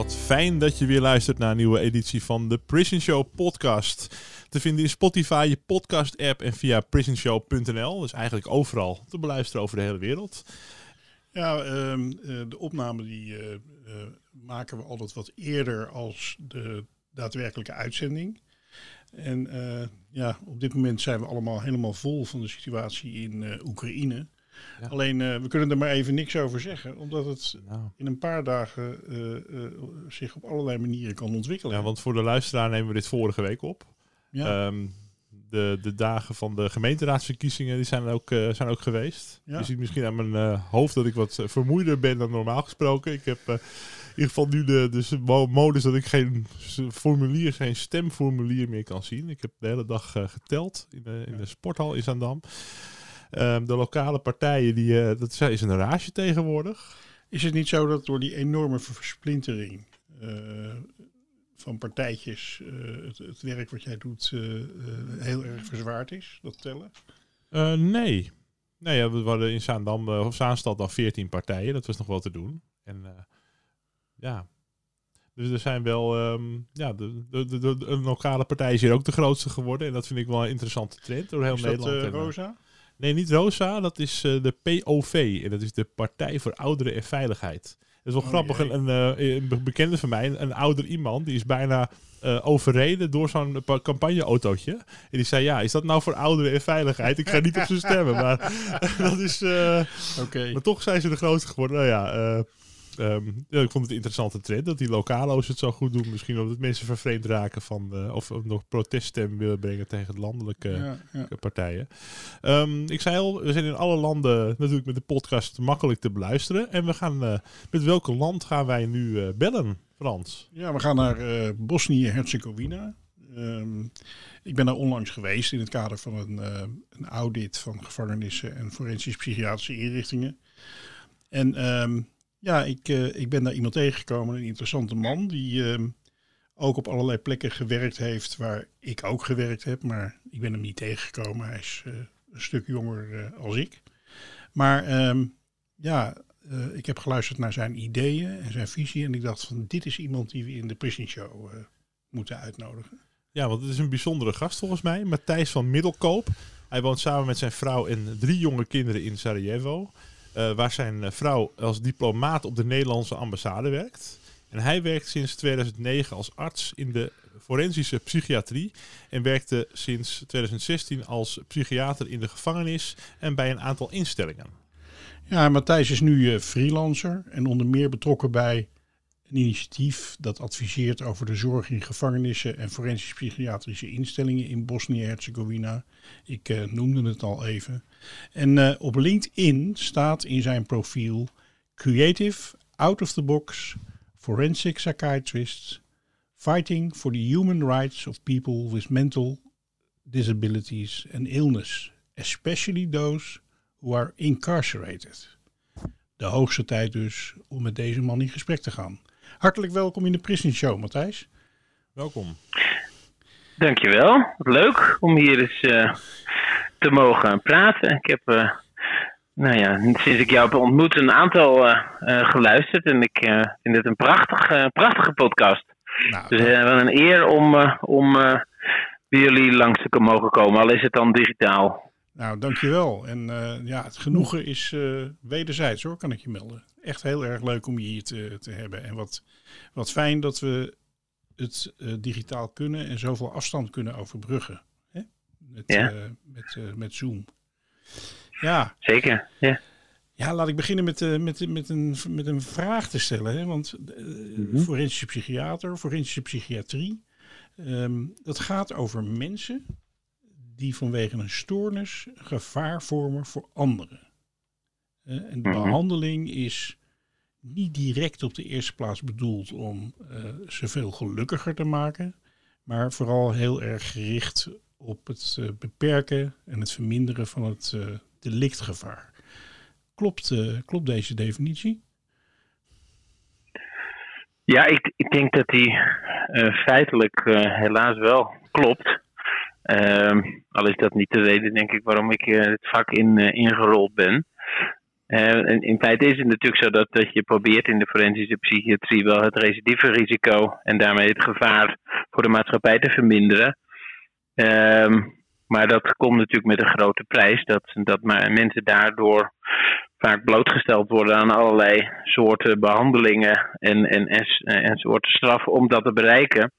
Wat fijn dat je weer luistert naar een nieuwe editie van de Prison Show podcast. Te vinden in Spotify, je podcast app en via prisonshow.nl. Dus eigenlijk overal te beluisteren over de hele wereld. Ja, ehm, eh, de opname die eh, eh, maken we altijd wat eerder als de daadwerkelijke uitzending. En ja, op dit moment zijn we allemaal helemaal vol van de situatie in Oekraïne. Ja. Alleen eh, we kunnen er maar even niks over zeggen, omdat het Nou. in een paar dagen eh, eh, zich op allerlei manieren kan ontwikkelen. Ja, want voor de luisteraar nemen we dit vorige week op. Ja. Ehm, de, de dagen van de gemeenteraadsverkiezingen die zijn, ook, zijn ook geweest. Ja. Je ziet misschien aan mijn hoofd dat ik wat vermoeider ben dan normaal gesproken. Ik heb in ieder geval nu de, de mo- modus dat ik geen formulier, geen stemformulier meer kan zien. Ik heb de hele dag geteld in de, in de sporthal in Zandam. Ehm, de lokale partijen, die, eh, dat is een rage tegenwoordig. Is het niet zo dat door die enorme versplintering eh, van partijtjes eh, het, het werk wat jij doet heel erg verzwaard is, dat tellen? Nee. Nee, ja, we hadden in Zaandam, of Zaanstad dan 14 partijen. Dat was nog wel te doen. En ja. Dus er zijn wel, ehm, ja, de, de, de, de, lokale partij is hier ook de grootste geworden. En dat vind ik wel een interessante trend door heel is dat Nederland. eh, Rosa? Nee, niet Rosa, dat is eh, de POV. En dat is de Partij voor Ouderen en Veiligheid. Dat is wel Oh, grappig. jee. Een, een, eh, een bekende van mij, een, een ouder iemand, die is bijna eh, overreden door zo'n pa- campagneautootje. En die zei, ja, is dat nou voor ouderen en veiligheid? Ik ga niet op ze stemmen, maar dat is... Oké. maar toch zijn ze de grootste geworden. Nou ja, ehm, ja, ik vond het een interessante trend dat die lokalo's het zo goed doen. Misschien omdat mensen vervreemd raken van... eh, of of nog proteststem willen brengen tegen de landelijke Ja, ja. partijen. Ehm, ik zei al, we zijn in alle landen natuurlijk met de podcast makkelijk te beluisteren. En we gaan, eh, met welk land gaan wij nu eh, bellen, Frans? ja, we gaan naar eh Bosnië-Herzegovina. Ehm, ik ben daar onlangs geweest in het kader van een, eh, een audit van gevangenissen en forensisch-psychiatrische inrichtingen. En ja, ik, eh, ik ben daar iemand tegengekomen, een interessante man, die ehm, ook op allerlei plekken gewerkt heeft waar ik ook gewerkt heb. Maar ik ben hem niet tegengekomen. Hij is eh, een stuk jonger eh, als ik. Maar ehm, ja, ik heb geluisterd naar zijn ideeën en zijn visie. En ik dacht van dit is iemand die we in de Prison Show moeten uitnodigen. Ja, want het is een bijzondere gast volgens mij. Matthijs van Middelkoop. Hij woont samen met zijn vrouw en drie jonge kinderen in Sarajevo. Eh, waar zijn eh, vrouw als diplomaat op de Nederlandse ambassade werkt. En hij werkt sinds 2009 als arts in de forensische psychiatrie. En werkte sinds 2016 als psychiater in de gevangenis en bij een aantal instellingen. Ja, Matthijs is nu eh, freelancer en onder meer betrokken bij een initiatief dat adviseert over de zorg in gevangenissen en forensisch psychiatrische instellingen in Bosnië-Herzegovina. Ik eh, noemde het al even. En eh, op LinkedIn staat in zijn profiel Creative, Out of the Box, Forensic Psychiatrist, Fighting for the Human Rights of People with Mental Disabilities and Illness, especially those who are incarcerated. De hoogste tijd dus om met deze man in gesprek te gaan. Hartelijk welkom in de Prison Show, Matthijs. Welkom. Dankjewel. Leuk om hier eens eh, te mogen praten. Ik heb, eh, nou ja, sinds ik jou heb ontmoet, een aantal eh, eh, geluisterd. En ik eh, vind het een prachtige, prachtige podcast. Nou, Dus wel een eer om, eh, om bij jullie langs te mogen komen, al is het dan digitaal. nou dankjewel. En eh, ja, het genoegen is eh, wederzijds hoor, kan ik je melden. Echt heel erg leuk om je hier te, te hebben. En wat, wat fijn dat we het uh, digitaal kunnen en zoveel afstand kunnen overbruggen. Hè? Met, Ja. uh, met, uh, met Zoom. Ja, Zeker, ja. ja, laat ik beginnen met, met, met, een, met een vraag te stellen. Hè? Want Mhm. forensische psychiater, forensische psychiatrie, ehm, dat gaat over mensen die vanwege een stoornis gevaar vormen voor anderen. Eh, en de Mhm. behandeling is niet direct op de eerste plaats bedoeld om eh, ze veel gelukkiger te maken, maar vooral heel erg gericht op het eh, beperken en het verminderen van het delictgevaar. Klopt, klopt deze definitie? Ja, ik, ik denk dat die feitelijk helaas wel klopt. Ehm, al is dat niet de reden, denk ik, waarom ik het vak in, ingerold ben. Eh, en in feite is het natuurlijk zo dat, dat je probeert in de forensische psychiatrie wel het recidieverisico en daarmee het gevaar voor de maatschappij te verminderen. Ehm, maar dat komt natuurlijk met een grote prijs, dat, dat maar mensen daardoor vaak blootgesteld worden aan allerlei soorten behandelingen en, en, en, en soorten straffen om dat te bereiken.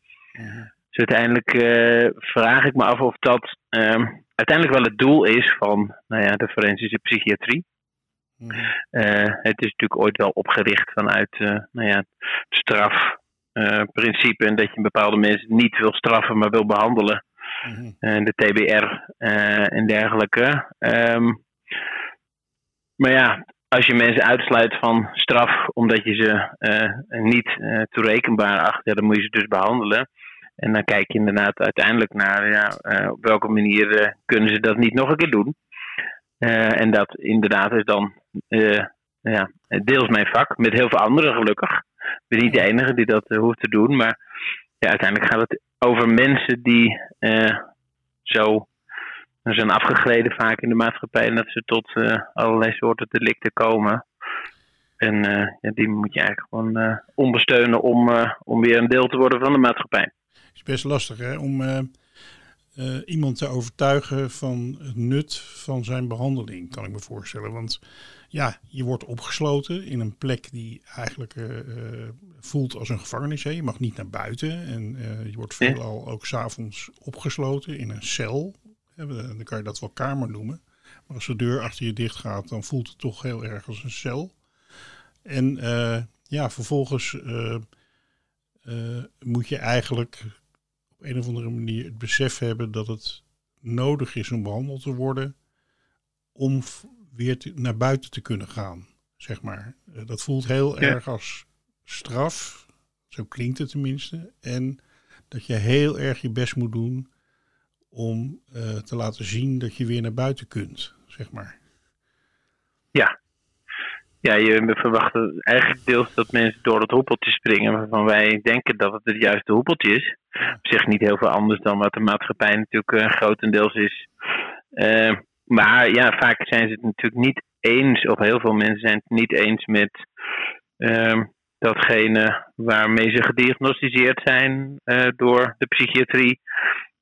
Dus uiteindelijk uh, vraag ik me af of dat uh, uiteindelijk wel het doel is van nou ja, de forensische psychiatrie. Uh, het is natuurlijk ooit wel opgericht vanuit uh, nou ja, het strafprincipe en dat je bepaalde mensen niet wil straffen, maar wil behandelen. Uh, de TBR en dergelijke. Um, maar ja, als je mensen uitsluit van straf omdat je ze uh, niet uh, toerekenbaar acht, ja, dan moet je ze dus behandelen. En dan kijk je inderdaad uiteindelijk naar ja, uh, op welke manier kunnen ze dat niet nog een keer doen. En dat inderdaad is dan ja, deels mijn vak, met heel veel anderen gelukkig. Ik ben niet de enige die dat hoeft te doen, maar ja, uiteindelijk gaat het over mensen die zo zijn afgegleden vaak in de maatschappij en dat ze tot allerlei soorten delicten komen. En ja, die moet je eigenlijk gewoon ondersteunen om, om weer een deel te worden van de maatschappij. Is best lastig hè, om iemand te overtuigen van het nut van zijn behandeling, kan ik me voorstellen. Want ja, je wordt opgesloten in een plek die eigenlijk voelt als een gevangenis. Hè. Je mag niet naar buiten en je wordt veelal ook s'avonds opgesloten in een cel dan kan je dat wel kamer noemen. Maar als de deur achter je dicht gaat, dan voelt het toch heel erg als een cel. En ja, vervolgens moet je eigenlijk op een of andere manier het besef hebben dat het nodig is om behandeld te worden om weer te, naar buiten te kunnen gaan, zeg maar. dat voelt heel Ja. erg als straf, zo klinkt het tenminste. En dat je heel erg je best moet doen om uh, te laten zien dat je weer naar buiten kunt, zeg maar. Ja. Ja, je verwacht eigenlijk deels dat mensen door het hoepeltje springen waarvan wij denken dat het het juiste hoepeltje is. Op zich niet heel veel anders dan wat de maatschappij natuurlijk uh, grotendeels is. Uh, maar ja, vaak zijn ze het natuurlijk niet eens, of heel veel mensen zijn het niet eens met uh, datgene waarmee ze gediagnosticeerd zijn uh, door de psychiatrie.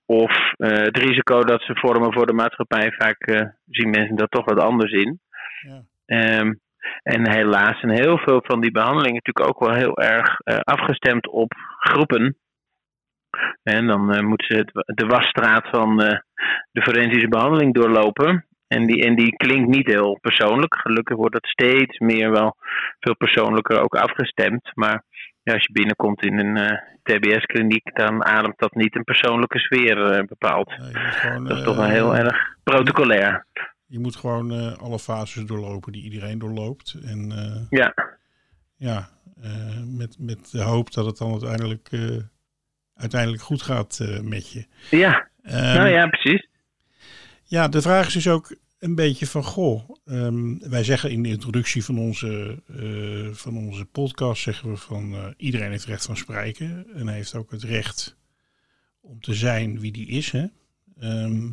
Of het risico dat ze vormen voor de maatschappij. Vaak zien mensen dat toch wat anders in. Ja. Um, en helaas zijn heel veel van die behandelingen natuurlijk ook wel heel erg uh, afgestemd op groepen. En dan uh, moeten ze de wasstraat van uh, de forensische behandeling doorlopen. En die, en die klinkt niet heel persoonlijk. Gelukkig wordt het steeds meer wel veel persoonlijker ook afgestemd. Maar ja, als je binnenkomt in een uh, TBS-kliniek, dan ademt dat niet een persoonlijke sfeer uh, bepaald. Nee, gewoon, dat is eh, toch wel heel erg protocolair. Je moet gewoon eh, alle fases doorlopen die iedereen doorloopt. En eh, Ja, ja, eh, met, met de hoop dat het dan uiteindelijk, uiteindelijk goed gaat met je. ja. Ehm, nou ja, precies. Ja, de vraag is dus ook een beetje van, goh, ehm, wij zeggen in de introductie van onze, van onze podcast, zeggen we van iedereen heeft recht van spreken en heeft ook het recht om te zijn wie die is. Hè? Ehm,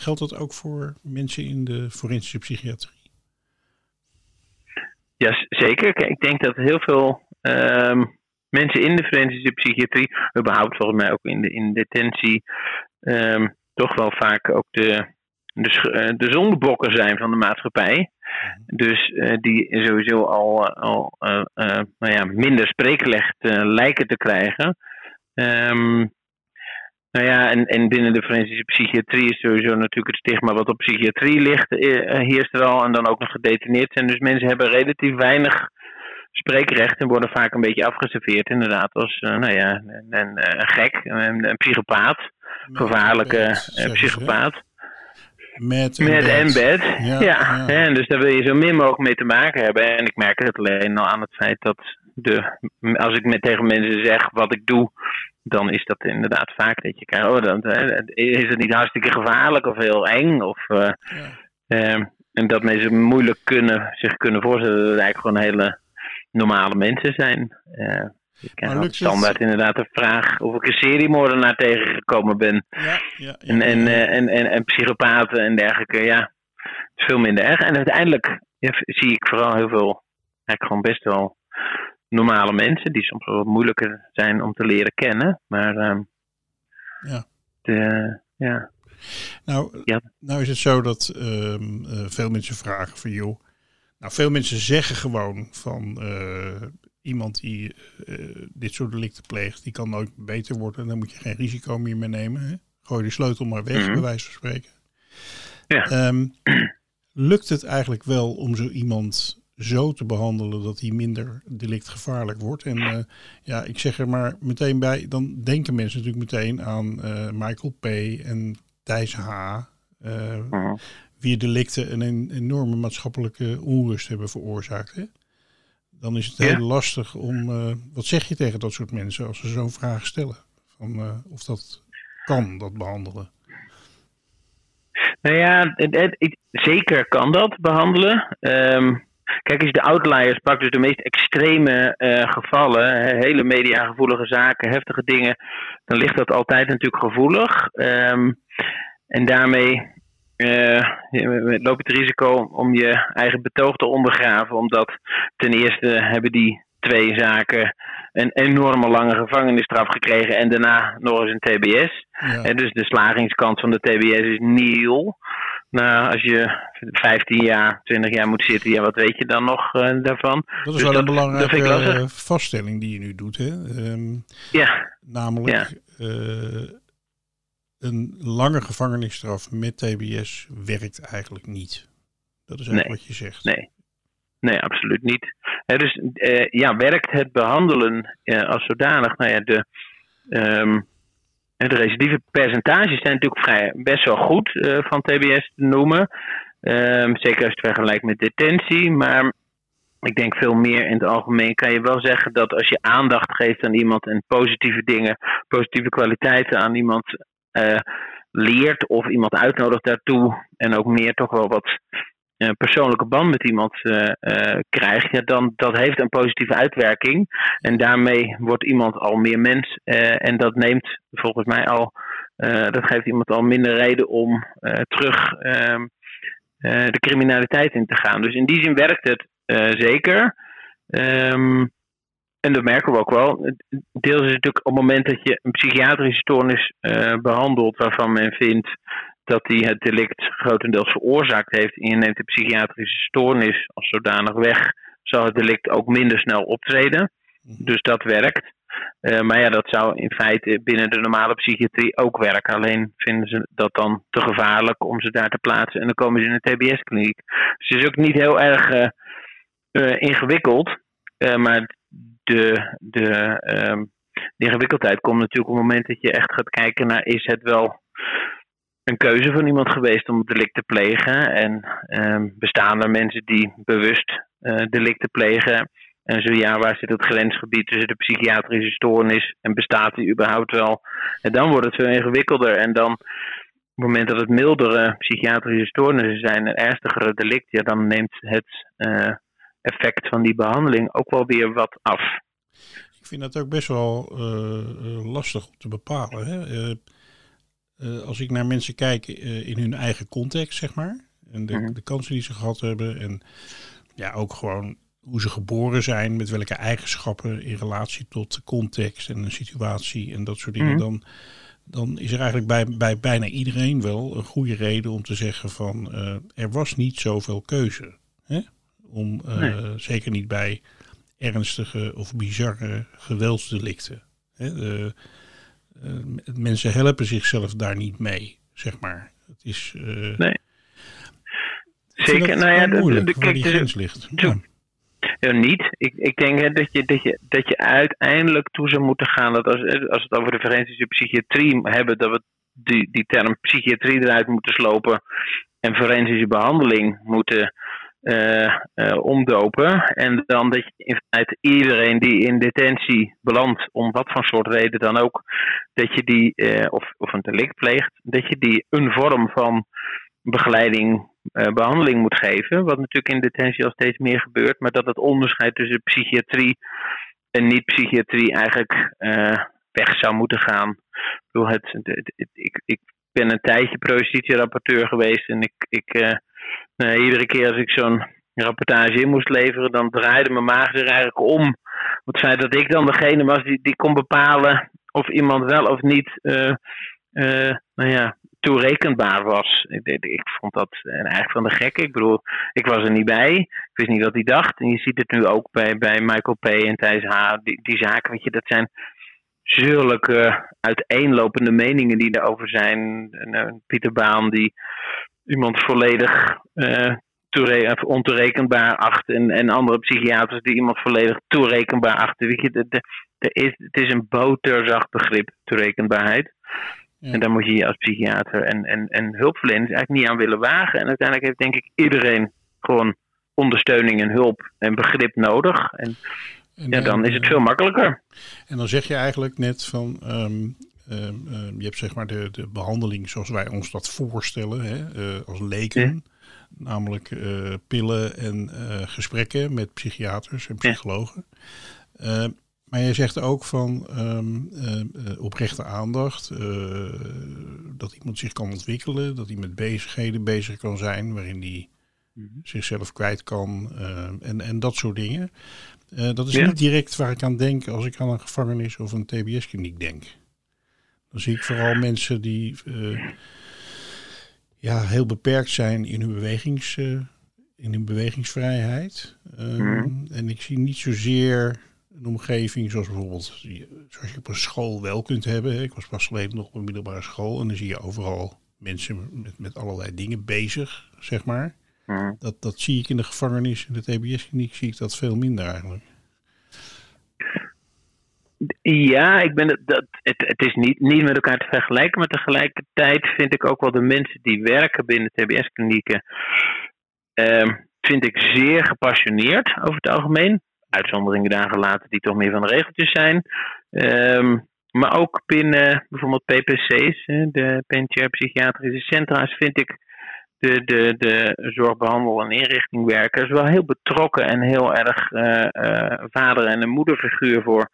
geldt dat ook voor mensen in de forensische psychiatrie? Ja, zeker. Kijk, ik denk dat heel veel ehm, mensen in de forensische psychiatrie, überhaupt volgens mij ook in de in detentie, ehm, toch wel vaak ook de, de, eh, de zondebokken zijn van de maatschappij. Dus eh, die sowieso al, al eh, nou ja, minder spreekrecht lijken te krijgen. Ehm, nou ja, en, en binnen de forensische psychiatrie is sowieso natuurlijk het stigma wat op psychiatrie ligt, eh, heerst er al. En dan ook nog gedetineerd zijn. Dus mensen hebben relatief weinig spreekrecht en worden vaak een beetje afgeserveerd inderdaad als uh, nou ja, een, een, een gek, een, een psychopaat, gevaarlijke psychopaat. Met Met embed. Ja, Ja, ja. En dus daar wil je zo min mogelijk mee te maken hebben. En ik merk het alleen al aan het feit dat de, als ik met tegen mensen zeg wat ik doe, dan is dat inderdaad vaak dat je krijgt, oh, dan, hè, is het niet hartstikke gevaarlijk of heel eng? Of, eh, eh, en dat mensen moeilijk kunnen, zich kunnen voorstellen dat het eigenlijk gewoon hele normale mensen zijn. Eh, ik het- standaard inderdaad de vraag of ik een seriemoordenaar tegengekomen ben. Ja, ja, En, en, eh, en, en, en psychopaten en dergelijke, ja. Het is veel minder erg. En uiteindelijk zie ik vooral heel veel, eigenlijk gewoon best wel normale mensen, die soms wel wat moeilijker zijn om te leren kennen. Maar ehm, Ja. de, ja. Nou, Ja. nou is het zo dat ehm, eh, veel mensen vragen van joh. Nou, veel mensen zeggen gewoon van eh, iemand die eh, dit soort delicten pleegt, die kan nooit beter worden. Dan moet je geen risico meer mee nemen. Hè? Gooi de sleutel maar weg, Mhm. bij wijze van spreken. Ja. Ehm, lukt het eigenlijk wel om zo iemand zo te behandelen dat hij minder delictgevaarlijk wordt? En eh, ja, ik zeg er maar meteen bij, dan denken mensen natuurlijk meteen aan eh, Michael P. en Thijs H. eh, Mhm. wie delicten een, en- enorme maatschappelijke onrust hebben veroorzaakt. Hè? Dan is het Ja. heel lastig om. wat zeg je tegen dat soort mensen als ze zo'n vraag stellen? Van, of dat kan, dat behandelen. Nou ja, het, het- het- zeker kan dat behandelen. Ehm, kijk, als je de outliers pakt, dus de meest extreme eh, gevallen, hele mediagevoelige zaken, heftige dingen, dan ligt dat altijd natuurlijk gevoelig. Ehm, en daarmee eh, loop je het risico om je eigen betoog te ondergraven, omdat ten eerste hebben die twee zaken een enorme lange gevangenisstraf gekregen en daarna nog eens een TBS. Ja. En dus de slagingskans van de TBS is nul. Nou, als je 15 jaar, 20 jaar moet zitten, ja, wat weet je dan nog eh, daarvan? Dat is Dus wel een belangrijke eh, vaststelling die je nu doet. Hè? Ehm, Ja, namelijk eh, een lange gevangenisstraf met TBS werkt eigenlijk niet. Dat is eigenlijk Nee. wat je zegt. nee. Nee, absoluut niet. Dus ja, werkt het behandelen eh, als zodanig? Nou ja, de, ehm, de recidieve percentages zijn natuurlijk vrij, best wel goed eh, van TBS te noemen. Ehm, zeker als je het vergelijkt met detentie. Maar ik denk veel meer in het algemeen kan je wel zeggen dat als je aandacht geeft aan iemand en positieve dingen, positieve kwaliteiten aan iemand eh, leert of iemand uitnodigt daartoe en ook meer toch wel wat eh, persoonlijke band met iemand eh, eh, krijgt, ja, dan dat heeft een positieve uitwerking. En daarmee wordt iemand al meer mens. eh, en dat neemt volgens mij al, dat geeft iemand al minder reden om terug ehm, eh, de criminaliteit in te gaan. Dus in die zin werkt het zeker. Ehm, en dat merken we ook wel. Deels is het natuurlijk op het moment dat je een psychiatrische stoornis eh, behandelt waarvan men vindt dat hij het delict grotendeels veroorzaakt heeft en je neemt de psychiatrische stoornis als zodanig weg, zal het delict ook minder snel optreden. Dus dat werkt. Eh, maar ja, dat zou in feite binnen de normale psychiatrie ook werken. Alleen vinden ze dat dan te gevaarlijk om ze daar te plaatsen. En dan komen ze in een TBS-kliniek. Dus het is ook niet heel erg eh, eh, ingewikkeld. Maar de, de, ehm, de ingewikkeldheid komt natuurlijk op het moment dat je echt gaat kijken naar is het wel een keuze van iemand geweest om delict te plegen. En ehm, bestaan er mensen die bewust eh delicten plegen. En zo ja, waar zit het grensgebied tussen de psychiatrische stoornis en bestaat die überhaupt wel? En dan wordt het veel ingewikkelder. En dan, op het moment dat het mildere psychiatrische stoornissen zijn en ernstigere delicten, ja, dan neemt het eh, effect van die behandeling ook wel weer wat af. Ik vind dat ook best wel eh, lastig om te bepalen. Hè? Eh, als ik naar mensen kijk eh, in hun eigen context, zeg maar. En de, Mhm. de kansen die ze gehad hebben. En ja, ook gewoon hoe ze geboren zijn. Met welke eigenschappen in relatie tot de context en een situatie en dat soort dingen. Mhm. Dan, dan is er eigenlijk bij, bij bijna iedereen wel een goede reden om te zeggen van eh, er was niet zoveel keuze. Hè? Om, Nee. Zeker niet bij ernstige of bizarre geweldsdelicten. Hè? De- mensen helpen zichzelf daar niet mee, zeg maar. Het is. nee. Zeker. Nou ja, moeilijk, de, de, kijk, die grens ligt. Ja. Ja, niet. Ik, ik denk dat, je, dat, je, dat je uiteindelijk toe zou moeten gaan dat als, als we het over de forensische psychiatrie hebben, dat we die, die term psychiatrie eruit moeten slopen en forensische behandeling moeten uh, omdopen. En dan dat je in feite iedereen die in detentie belandt, om wat voor soort reden dan ook, dat je die, uh, of, of een delict pleegt, dat je die een vorm van begeleiding, behandeling moet geven. Wat natuurlijk in detentie al steeds meer gebeurt, maar dat het onderscheid tussen psychiatrie en niet-psychiatrie eigenlijk weg zou moeten gaan. Ik, het, ik, ik ben een tijdje pro-justitiërapporteur geweest en ik, ik iedere keer als ik zo'n rapportage in moest leveren, dan draaide mijn maag zich eigenlijk om. Het feit dat ik dan degene was die, die kon bepalen of iemand wel of niet uh, uh, nou ja, toerekenbaar was. Ik, ik, vond dat eigenlijk van de gek. Ik bedoel, ik was er niet bij. Ik wist niet wat hij dacht. En je ziet het nu ook bij, bij Michael P. en Thijs H. Die, die zaken, weet je, dat zijn zulke uiteenlopende meningen die erover zijn. Pieter Baan die iemand volledig uh, ontoerekenbaar acht. En, en andere psychiaters die iemand volledig toerekenbaar achten. Weet je, de, de, de is, het is een boterzacht begrip, toerekenbaarheid. En daar moet je je als psychiater en, en, en hulpverleners eigenlijk niet aan willen wagen. En uiteindelijk heeft denk ik iedereen gewoon ondersteuning en hulp en begrip nodig. En, en ja, dan is het veel makkelijker. En dan zeg je eigenlijk net van, um, Ehm, ehm, je hebt zeg maar de, de behandeling zoals wij ons dat voorstellen hè, uh, als leken. Namelijk uh, pillen en uh, gesprekken met psychiaters en psychologen. Ehm, maar je zegt ook van um, oprechte aandacht. dat iemand zich kan ontwikkelen. Dat hij met bezigheden bezig kan zijn waarin hij mm -hmm. zichzelf kwijt kan. en, en dat soort dingen. dat is ja. niet direct waar ik aan denk als ik aan een gevangenis of een TBS-kliniek denk. Dan zie ik vooral mensen die uh, ja, heel beperkt zijn in hun, bewegings, uh, in hun bewegingsvrijheid. Um, En ik zie niet zozeer een omgeving zoals bijvoorbeeld zoals je op een school wel kunt hebben. Ik was pas geleden nog op een middelbare school en dan zie je overal mensen met, met allerlei dingen bezig, zeg maar. Mm. Dat, dat zie ik in de gevangenis, in de TBS-kliniek zie ik dat veel minder eigenlijk. Ja, ik ben het, dat, het, het is niet, niet met elkaar te vergelijken, maar tegelijkertijd vind ik ook wel de mensen die werken binnen TBS-klinieken, uh, vind ik zeer gepassioneerd over het algemeen. Uitzonderingen daar gelaten die toch meer van de regeltjes zijn. Um, maar ook binnen bijvoorbeeld PPC's, de penitentiaire psychiatrische centra's, vind ik de, de, de zorgbehandel- en inrichtingwerkers wel heel betrokken en heel erg uh, uh, vader- en een moederfiguur voor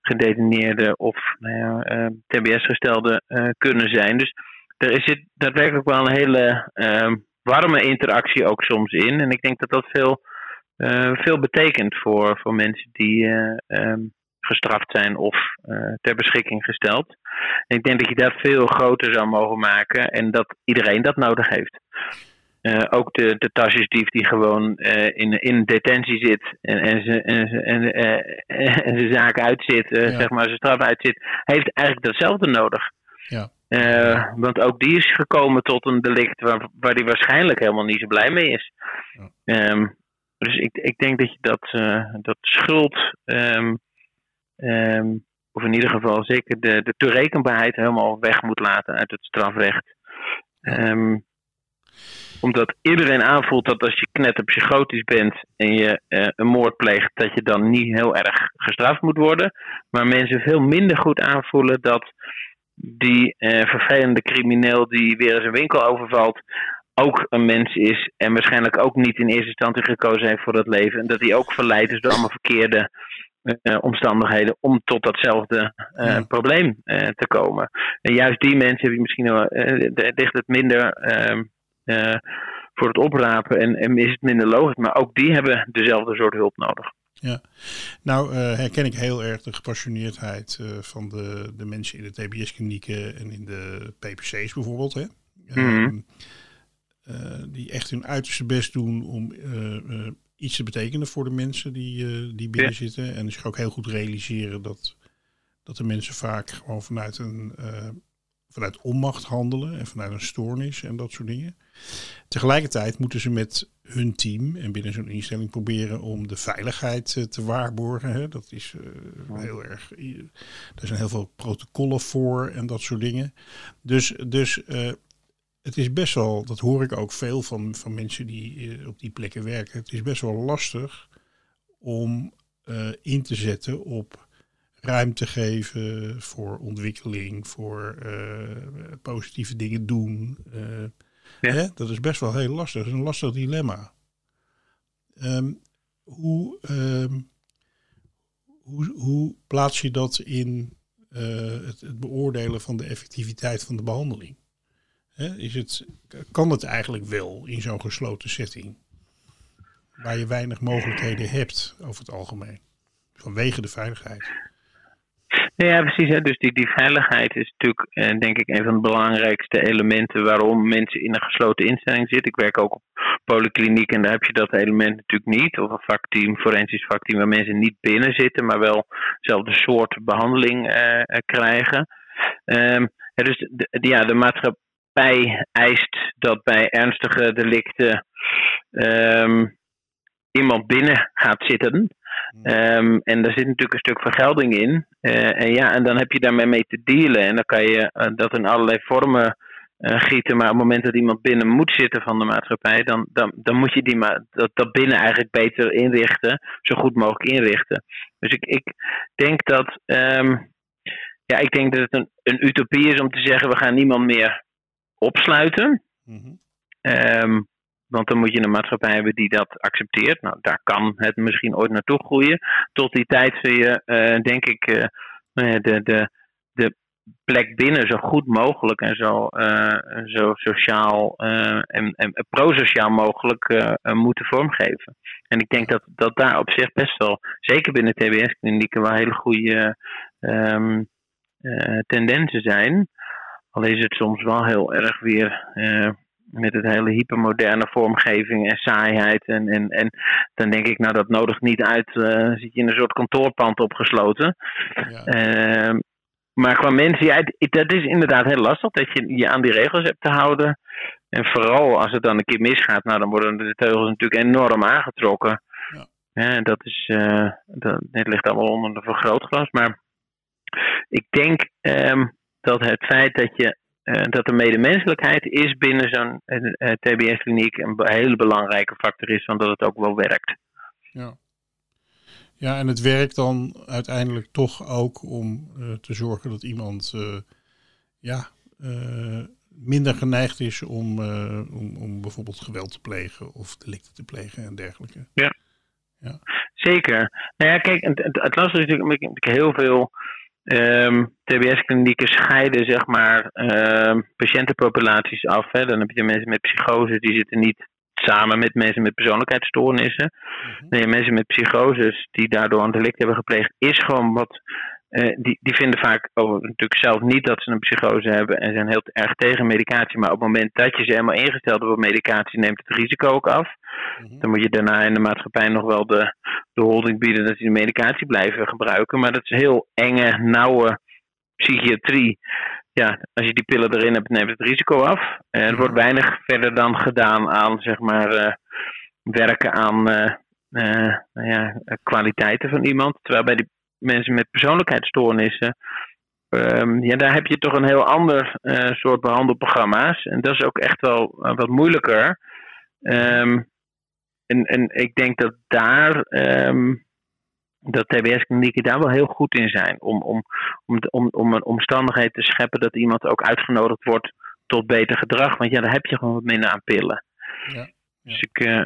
gedetineerden of nou uh, TBS-gestelden kunnen zijn. Dus er zit daadwerkelijk wel een hele ehm, warme interactie ook soms in. En ik denk dat dat veel, veel betekent voor, voor mensen die um, gestraft zijn of uh, ter beschikking gesteld. En ik denk dat je dat veel groter zou mogen maken en dat iedereen dat nodig heeft. Uh, ook de, de tasjesdief die gewoon uh, in, in detentie zit en, en, ze, en, en, en zijn zaak uitzit, ja. zeg maar zijn straf uitzit, heeft eigenlijk datzelfde nodig. Ja. want ook die is gekomen tot een delict waar, waar hij waarschijnlijk helemaal niet zo blij mee is. Ja. Um, dus ik, ik denk dat je dat, dat schuld um, Um, of in ieder geval zeker de, de toerekenbaarheid helemaal weg moet laten uit het strafrecht. Um, omdat iedereen aanvoelt dat als je knetterpsychotisch bent en je uh, een moord pleegt, dat je dan niet heel erg gestraft moet worden. Maar mensen veel minder goed aanvoelen dat die uh, vervelende crimineel die weer eens een winkel overvalt, ook een mens is en waarschijnlijk ook niet in eerste instantie gekozen heeft voor dat leven. En dat hij ook verleid is door allemaal verkeerde omstandigheden om tot datzelfde uh, ja. probleem te komen. En juist die mensen heb je misschien ligt het minder ehm, voor het oprapen en, en, is het minder logisch, maar ook die hebben dezelfde soort hulp nodig. Ja, nou herken ik heel erg de gepassioneerdheid van de, de mensen in de TBS-klinieken en in de PPC's bijvoorbeeld. Hè? Mm -hmm. die echt hun uiterste best doen om iets te betekenen voor de mensen die, uh, die binnen zitten. En zich ook heel goed realiseren dat dat de mensen vaak gewoon vanuit een uh, vanuit onmacht handelen en vanuit een stoornis en dat soort dingen. Tegelijkertijd moeten ze met hun team en binnen zo'n instelling proberen om de veiligheid eh, te waarborgen. Hè. Dat is heel erg. Er zijn heel veel protocollen voor en dat soort dingen. Dus, dus het is best wel, dat hoor ik ook veel van, van mensen die op die plekken werken. Het is best wel lastig om in te zetten op ruimte geven voor ontwikkeling, voor positieve dingen doen. Ja. Hè? Dat is best wel heel lastig. Dat is een lastig dilemma. Um, hoe, um, hoe, hoe plaats je dat in het, het, beoordelen van de effectiviteit van de behandeling? Hè? Is het, kan het eigenlijk wel in zo'n gesloten setting? Waar je weinig mogelijkheden hebt over het algemeen. Vanwege de veiligheid. Ja, precies. Hè. Dus die, die veiligheid is natuurlijk, eh, denk ik, een van de belangrijkste elementen waarom mensen in een gesloten instelling zitten. Ik werk ook op polykliniek en daar heb je dat element natuurlijk niet. Of een vakteam, forensisch vakteam, waar mensen niet binnen zitten, maar wel dezelfde soort behandeling eh, eh krijgen. Um, dus ja, de maatschappij eist dat bij ernstige delicten um, iemand binnen gaat zitten. Um, en daar zit natuurlijk een stuk vergelding in. Uh, en ja, en dan heb je daarmee mee te dealen. En dan kan je uh, dat in allerlei vormen uh, gieten. Maar op het moment dat iemand binnen moet zitten van de maatschappij, dan, dan, dan moet je die ma dat, dat binnen eigenlijk beter inrichten. Zo goed mogelijk inrichten. Dus ik, ik denk dat. Um, ja, ik denk dat het een, een utopie is om te zeggen: we gaan niemand meer opsluiten. Mm -hmm. um, want dan moet je een maatschappij hebben die dat accepteert. Nou, daar kan het misschien ooit naartoe groeien. Tot die tijd zul je, uh, denk ik, uh, de, de, de plek binnen zo goed mogelijk en zo, uh, zo sociaal en, en prosociaal mogelijk moeten vormgeven. En ik denk dat, dat daar op zich best wel, zeker binnen TBS-klinieken, wel hele goede um, tendensen zijn. Al is het soms wel heel erg weer met het hele hypermoderne vormgeving en saaiheid. En, en, en dan denk ik, nou dat nodigt niet uit. Uh, zit je in een soort kantoorpand opgesloten. Ja. Uh, maar qua mensen, ja, dat is inderdaad heel lastig dat je je aan die regels hebt te houden. En vooral als het dan een keer misgaat, nou dan worden de teugels natuurlijk enorm aangetrokken. Ja. ja dat is, dat, ligt allemaal onder de vergrootglas. Maar ik denk um, dat het feit dat je uh, dat de medemenselijkheid is binnen zo'n uh, eh, eh, TBS-kliniek een hele belangrijke factor is, want dat het ook wel werkt. Ja. Ja, en het werkt dan uiteindelijk toch ook om te zorgen dat iemand ja, minder geneigd is om, om, om bijvoorbeeld geweld te plegen of delicten te plegen en dergelijke. Ja, ja. zeker. Nou ja, kijk, het, het, lastige is natuurlijk, heel veel Um, TBS-klinieken scheiden zeg maar um, patiëntenpopulaties af. Hè. Dan heb je mensen met psychose, die zitten niet samen met mensen met persoonlijkheidsstoornissen. Mm Nee, mensen met psychoses die daardoor een delict hebben gepleegd, is gewoon wat uh, die, die vinden vaak oh, natuurlijk zelf niet dat ze een psychose hebben en zijn heel erg tegen medicatie. Maar op het moment dat je ze helemaal ingesteld hebt op medicatie, neemt het risico ook af. Mm-hmm. Dan moet je daarna in de maatschappij nog wel de, de holding bieden dat ze de medicatie blijven gebruiken. Maar dat is heel enge, nauwe psychiatrie. Ja, als je die pillen erin hebt, neemt het risico af. En er wordt mm-hmm. weinig verder dan gedaan aan, zeg maar, uh, werken aan. Uh, uh, nou ja, kwaliteiten van iemand. Terwijl bij die mensen met persoonlijkheidsstoornissen. Um, ja, daar heb je toch een heel ander uh, soort behandelprogramma's. En dat is ook echt wel uh, wat moeilijker. Um, en, en ik denk dat daar. Um, dat TBS-klinieken daar wel heel goed in zijn. Om, om, om, om, om een omstandigheid te scheppen dat iemand ook uitgenodigd wordt tot beter gedrag. Want ja, daar heb je gewoon wat minder aan pillen. Ja, ja. Dus ik, uh,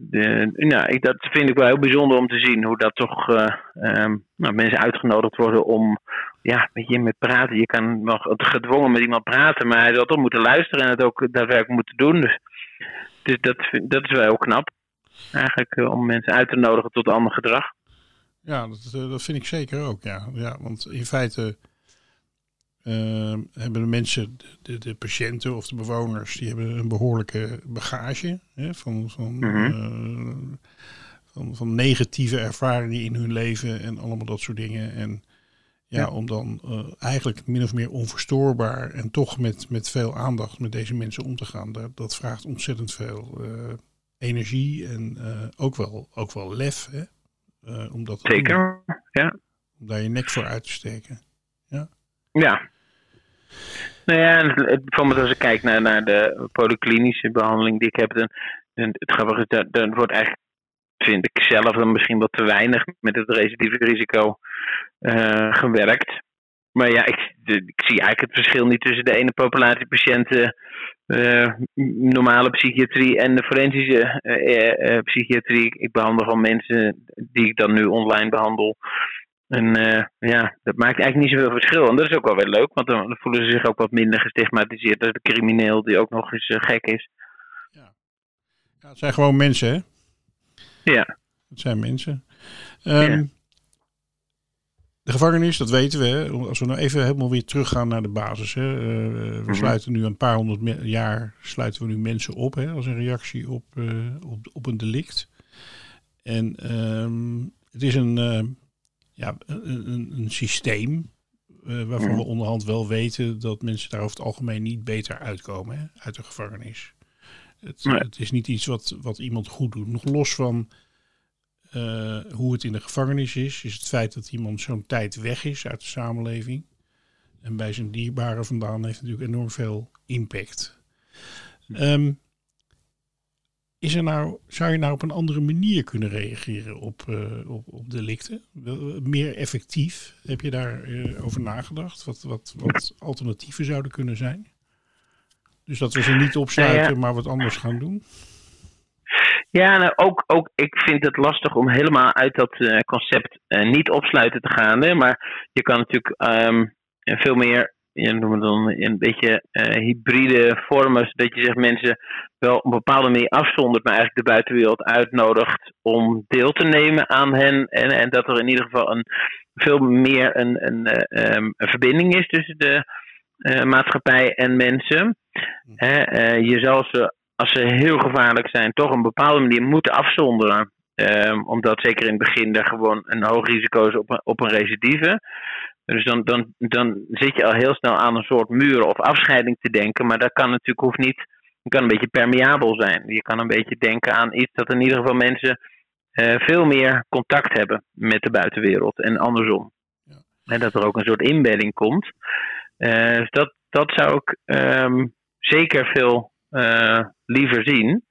de, nou, ik, dat vind ik wel heel bijzonder om te zien hoe dat toch uh, um, nou, mensen uitgenodigd worden om ja, met je met praten. Je kan wel gedwongen met iemand praten, maar hij zal toch moeten luisteren en het ook daadwerkelijk moeten doen. Dus, dus dat, dat is wel heel knap. Eigenlijk uh, om mensen uit te nodigen tot ander gedrag. Ja, dat, dat vind ik zeker ook. Ja. Ja, want in feite uh, hebben de mensen, de, de, patiënten of de bewoners, die hebben een behoorlijke bagage hè, van, van, mm uh, van, van, negatieve ervaringen in hun leven en allemaal dat soort dingen. En Ja, om dan uh, eigenlijk min of meer onverstoorbaar en toch met, met veel aandacht met deze mensen om te gaan. Dat, dat vraagt ontzettend veel uh, energie en ook, wel, ook wel lef. Hè? om dat Zeker, ja. Om daar je nek voor uit te steken. Ja. Ja. Nou ja, bijvoorbeeld als ik kijk naar, naar de polyklinische behandeling die ik heb, dan, dan het dan wordt eigenlijk, vind ik zelf dan misschien wat te weinig met het recidieve risico uh, gewerkt. Maar ja, ik, ik, zie eigenlijk het verschil niet tussen de ene populatie patiënten, uh, normale psychiatrie en de forensische uh, psychiatrie. Ik behandel gewoon mensen die ik dan nu online behandel. En ja, dat maakt eigenlijk niet zoveel verschil. En dat is ook wel weer leuk, want dan voelen ze zich ook wat minder gestigmatiseerd als de crimineel die ook nog eens gek is. Ja. ja, het zijn gewoon mensen, hè? Ja. Het zijn mensen. Um, ja. De gevangenis, dat weten we. Hè? Als we nou even helemaal weer teruggaan naar de basis. Hè? Uh, we mm-hmm. sluiten nu een paar honderd jaar sluiten we nu mensen op hè? als een reactie op, op, op een delict. En um, het is een, uh, ja, een, een systeem waarvan mm-hmm. we onderhand wel weten dat mensen daar over het algemeen niet beter uitkomen hè? uit de gevangenis. Het, nee. het, is niet iets wat, wat iemand goed doet. Nog los van uh, hoe het in de gevangenis is, is het feit dat iemand zo'n tijd weg is uit de samenleving. En bij zijn dierbaren vandaan heeft natuurlijk enorm veel impact. Um, is er nou, zou je nou op een andere manier kunnen reageren op, uh, op, op delicten? Meer effectief? Heb je daar uh, over nagedacht? Wat, wat, wat alternatieven zouden kunnen zijn? Dus dat we ze niet opsluiten, ja. maar wat anders gaan doen? Ja, nou, ook, ook ik vind het lastig om helemaal uit dat uh, concept niet opsluiten te gaan. Hè? Maar je kan natuurlijk um, veel meer, ja, noemen dan een beetje uh, hybride vormen, zodat je zegt mensen wel op een bepaalde manier afzondert, maar eigenlijk de buitenwereld uitnodigt om deel te nemen aan hen. En, en dat er in ieder geval een, veel meer een, een, um, een verbinding is tussen de maatschappij en mensen. Hè? je zal ze als ze heel gevaarlijk zijn, toch op een bepaalde manier moeten afzonderen. Um, omdat zeker in het begin er gewoon een hoog risico is op een, op een recidive. Dus dan, dan, dan zit je al heel snel aan een soort muur of afscheiding te denken. Maar dat kan natuurlijk hoeft niet. Het kan een beetje permeabel zijn. Je kan een beetje denken aan iets dat in ieder geval mensen uh, veel meer contact hebben met de buitenwereld en andersom. Ja. En dat er ook een soort inbedding komt. Uh, dus dat, dat zou ik um, zeker veel uh, liever zien.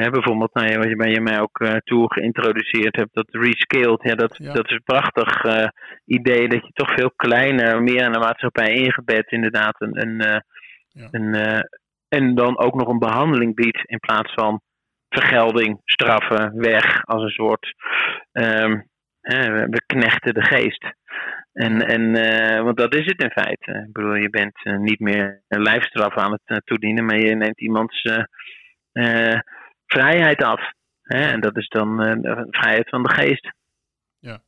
Hè, bijvoorbeeld, nou wat je bij je mij ook uh, toe geïntroduceerd hebt, dat rescaled, ja, dat, ja. dat is een prachtig uh, idee dat je toch veel kleiner, meer aan de maatschappij ingebed, inderdaad, een, een, uh, ja. een en dan ook nog een behandeling biedt in plaats van vergelding, straffen, weg als een soort um, we knechten de geest. En, en uh, want dat is het in feite. Ik bedoel, je bent uh, niet meer een lijfstraf aan het uh, toedienen, maar je neemt iemands vrijheid af. Hè? En dat is dan de vrijheid van de geest. Ja.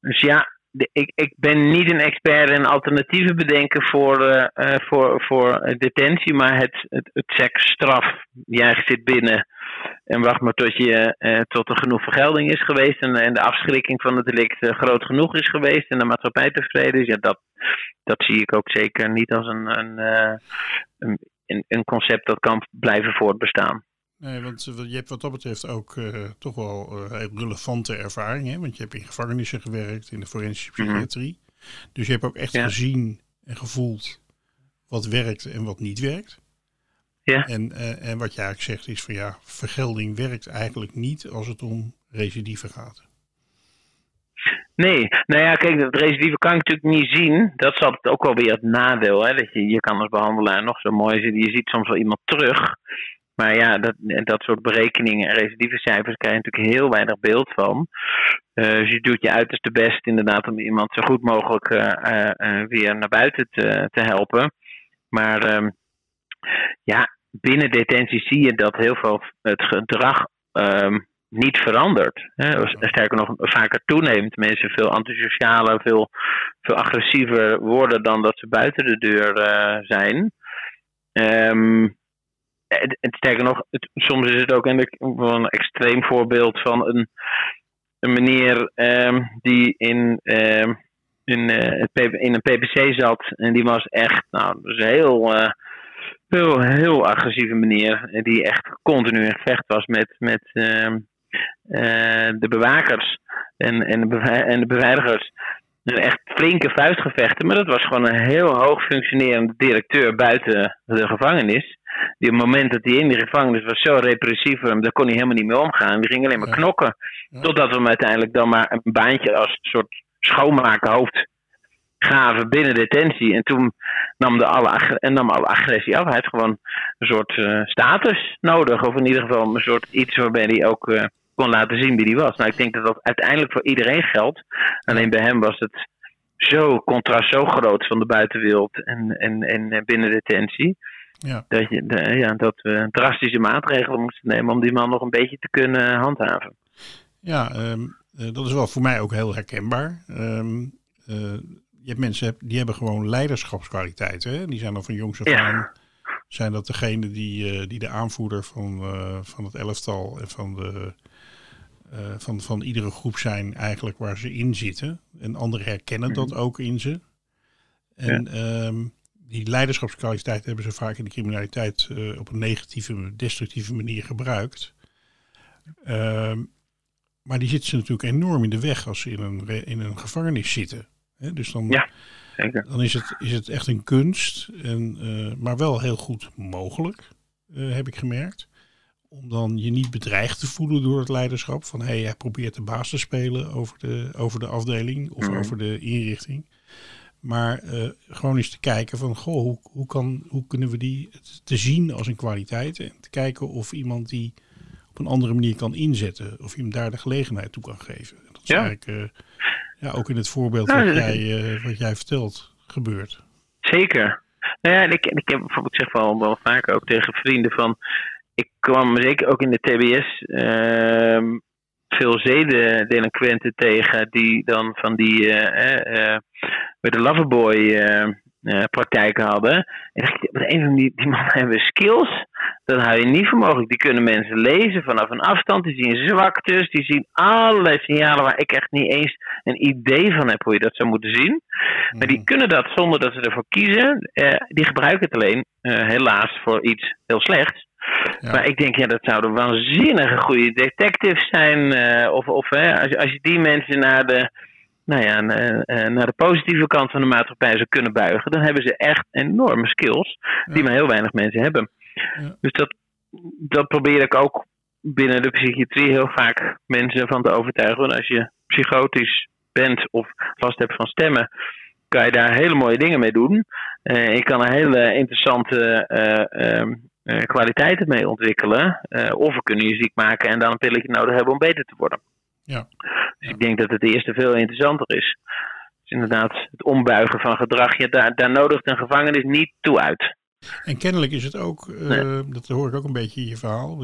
Dus ja, de, ik, ik ben niet een expert in alternatieven bedenken voor, voor, voor detentie, maar het, het, het seksstraf. Jij zit binnen en wacht maar tot, je, eh, tot er genoeg vergelding is geweest en, en de afschrikking van het delict groot genoeg is geweest en de maatschappij tevreden is. Ja, dat, dat zie ik ook zeker niet als een, een, een, een, concept dat kan blijven voortbestaan. Nee, want je hebt wat dat betreft ook toch wel relevante ervaring. Hè? Want je hebt in gevangenissen gewerkt, in de forensische psychiatrie. Mm -hmm. Dus je hebt ook echt ja. gezien en gevoeld wat werkt en wat niet werkt. Ja. En, uh, en wat je eigenlijk zegt is van ja, vergelding werkt eigenlijk niet als het om recidive gaat. Nee, nou ja, kijk, dat recidive kan ik natuurlijk niet zien. Dat is altijd ook wel weer het nadeel. Hè? Dat je, je kan als behandelaar nog zo mooi zitten. Je ziet soms wel iemand terug. Maar ja, dat, dat soort berekeningen en recidieve cijfers krijg je natuurlijk heel weinig beeld van. Uh, dus je doet je uiterste best inderdaad om iemand zo goed mogelijk uh, uh, weer naar buiten te, te helpen. Maar ehm, ja, binnen detentie zie je dat heel veel het gedrag um, niet verandert. Hè. Sterker nog, vaker toeneemt. Mensen veel antisocialer, veel, veel agressiever worden dan dat ze buiten de deur zijn. Um, het, het, sterker nog, soms is het ook een, een extreem voorbeeld van een, een meneer um, die in in, uh, in een PPC zat. En die was echt, nou, dus heel, uh, heel, heel agressieve meneer. Die echt continu in gevecht was met, met uh, de bewakers en, en, de en de beveiligers. Dus echt flinke vuistgevechten. Maar dat was gewoon een heel hoog functionerende directeur buiten de gevangenis. Die moment dat hij in de gevangenis was zo repressief, daar kon hij helemaal niet mee omgaan. Die ging alleen maar knokken. Totdat we hem uiteindelijk dan maar een baantje als soort schoonmakerhoofd gaven binnen detentie. En toen nam, de alle, en nam alle agressie af. Hij had gewoon een soort uh, status nodig. Of in ieder geval een soort iets waarbij hij ook uh, kon laten zien wie hij was. Nou, ik denk dat dat uiteindelijk voor iedereen geldt. Alleen bij hem was het zo contrast zo groot van de buitenwereld en, en, en binnen detentie. Ja. Dat, je, de, ja, dat we drastische maatregelen moesten nemen om die man nog een beetje te kunnen handhaven. Ja, um, dat is wel voor mij ook heel herkenbaar. Um, uh, je hebt mensen die hebben gewoon leiderschapskwaliteiten. Hè? Die zijn al van jongs af aan. Zijn dat degene die, uh, die de aanvoerder van, van het elftal en van, de, van, van iedere groep zijn, eigenlijk waar ze in zitten. En anderen herkennen dat ook in ze. En ja. um, die leiderschapskwaliteit hebben ze vaak in de criminaliteit uh, op een negatieve, destructieve manier gebruikt. Uh, maar die zitten ze natuurlijk enorm in de weg als ze in een, in een gevangenis zitten. Dus dan, ja, zeker. dan is, het, is het echt een kunst, en, uh, maar wel heel goed mogelijk, uh, heb ik gemerkt. Om dan je niet bedreigd te voelen door het leiderschap. Van hé, hey, hij probeert de baas te spelen over de, over de afdeling of mm. over de inrichting. Maar uh, gewoon eens te kijken van, goh, hoe, hoe, kan, hoe kunnen we die te zien als een kwaliteit? En te kijken of iemand die op een andere manier kan inzetten. Of je hem daar de gelegenheid toe kan geven. Dat is ja. eigenlijk uh, ja, ook in het voorbeeld nou, wat, jij, uh, wat jij vertelt gebeurt. Zeker. Nou ja, ik, ik heb bijvoorbeeld zeg wel, wel vaker ook tegen vrienden van... Ik kwam zeker ook in de TBS uh, veel zedendelinquenten tegen die dan van die uh, uh, met de Loverboy praktijken hadden. En dacht ik, een van die, die mannen hebben skills. Dat hou je niet voor mogelijk. Die kunnen mensen lezen vanaf een afstand. Die zien zwaktes. Die zien allerlei signalen waar ik echt niet eens een idee van heb hoe je dat zou moeten zien. Maar die kunnen dat zonder dat ze ervoor kiezen. die gebruiken het alleen helaas voor iets heel slechts. Ja. Maar ik denk, ja, dat zouden waanzinnige goede detectives zijn. Uh, of of hè, als, als je die mensen naar de, nou ja, naar de positieve kant van de maatschappij zou kunnen buigen, dan hebben ze echt enorme skills ja. die maar heel weinig mensen hebben. Ja. Dus dat, dat probeer ik ook binnen de psychiatrie heel vaak mensen van te overtuigen. Want als je psychotisch bent of last hebt van stemmen, kan je daar hele mooie dingen mee doen. Uh, je kan een hele interessante uh, uh, kwaliteiten mee ontwikkelen. Uh, of we kunnen je ziek maken en dan een pilletje nodig hebben om beter te worden. Ja. Dus ik denk dat het eerste veel interessanter is. Dus inderdaad, het ombuigen van gedrag, ja, daar, daar nodigt een gevangenis niet toe uit. En kennelijk is het ook, uh, nee. dat hoor ik ook een beetje in je verhaal,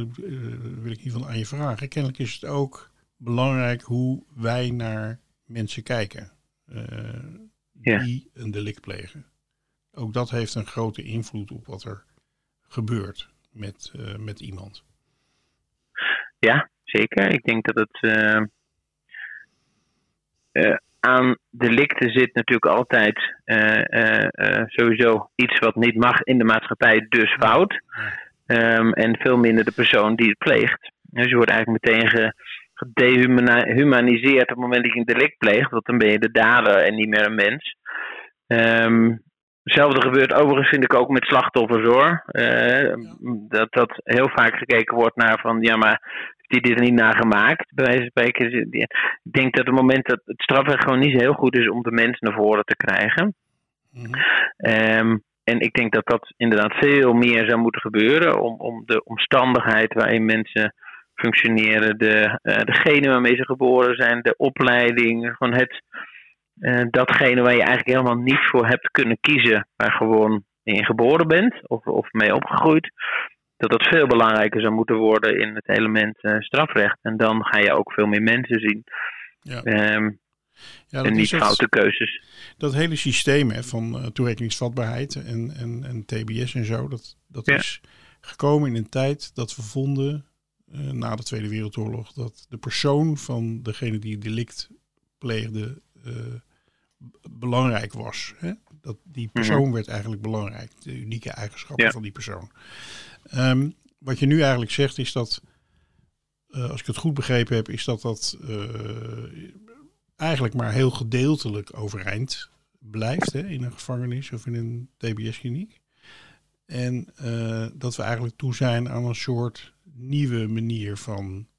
wil ik hiervan aan je vragen. Kennelijk is het ook belangrijk hoe wij naar mensen kijken die ja. een delict plegen. Ook dat heeft een grote invloed op wat er gebeurt met, uh, met iemand. Ja, zeker. Ik denk dat het uh, uh, aan delicten zit natuurlijk altijd sowieso iets wat niet mag in de maatschappij, dus fout. Um, en veel minder de persoon die het pleegt. Dus je wordt eigenlijk meteen gedehumaniseerd op het moment dat je een delict pleegt, want dan ben je de dader en niet meer een mens. Um, Hetzelfde gebeurt overigens, vind ik ook met slachtoffers hoor. Uh, dat, dat heel vaak gekeken wordt naar van, ja, maar die dit niet nagemaakt? Bij wijze van spreken. Ik denk dat het moment dat het strafrecht gewoon niet zo heel goed is om de mens naar voren te krijgen. Mm-hmm. Um, en ik denk dat dat inderdaad veel meer zou moeten gebeuren om, om de omstandigheid waarin mensen functioneren, de, uh, degene waarmee ze geboren zijn, de opleiding, gewoon het uh, datgene waar je eigenlijk helemaal niet voor hebt kunnen kiezen, waar gewoon in geboren bent of, of mee opgegroeid, dat dat veel belangrijker zou moeten worden in het element uh, strafrecht. En dan ga je ook veel meer mensen zien. Ja. Um, ja, en niet foute keuzes. Dat hele systeem hè, van uh, toerekeningsvatbaarheid en, en, en TBS en zo, dat, dat ja. is gekomen in een tijd dat we vonden, uh, na de Tweede Wereldoorlog, dat de persoon van degene die het delict pleegde belangrijk was. Hè? Dat die persoon werd eigenlijk belangrijk, de unieke eigenschappen Ja. van die persoon. Ehm, wat je nu eigenlijk zegt is dat, eh, als ik het goed begrepen heb, is dat dat eh, eigenlijk maar heel gedeeltelijk overeind blijft hè, in een gevangenis of in een TBS-kliniek. En eh, dat we eigenlijk toe zijn aan een soort nieuwe manier van eh,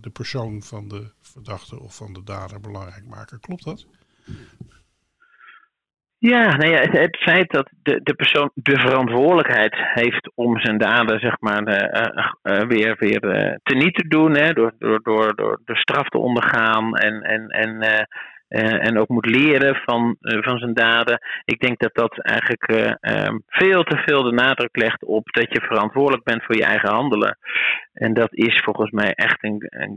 de persoon van de verdachte of van de dader belangrijk maken. Klopt dat? Ja, nou ja, het, feit dat de, de persoon de verantwoordelijkheid heeft om zijn daden zeg maar, eh, eh, eh, weer, weer eh, teniet te doen, hè, door, door, door, door de straf te ondergaan en, en, en, eh, en ook moet leren van, eh, van zijn daden. Ik denk dat dat eigenlijk eh, ehm, veel te veel de nadruk legt op dat je verantwoordelijk bent voor je eigen handelen. En dat is volgens mij echt een, een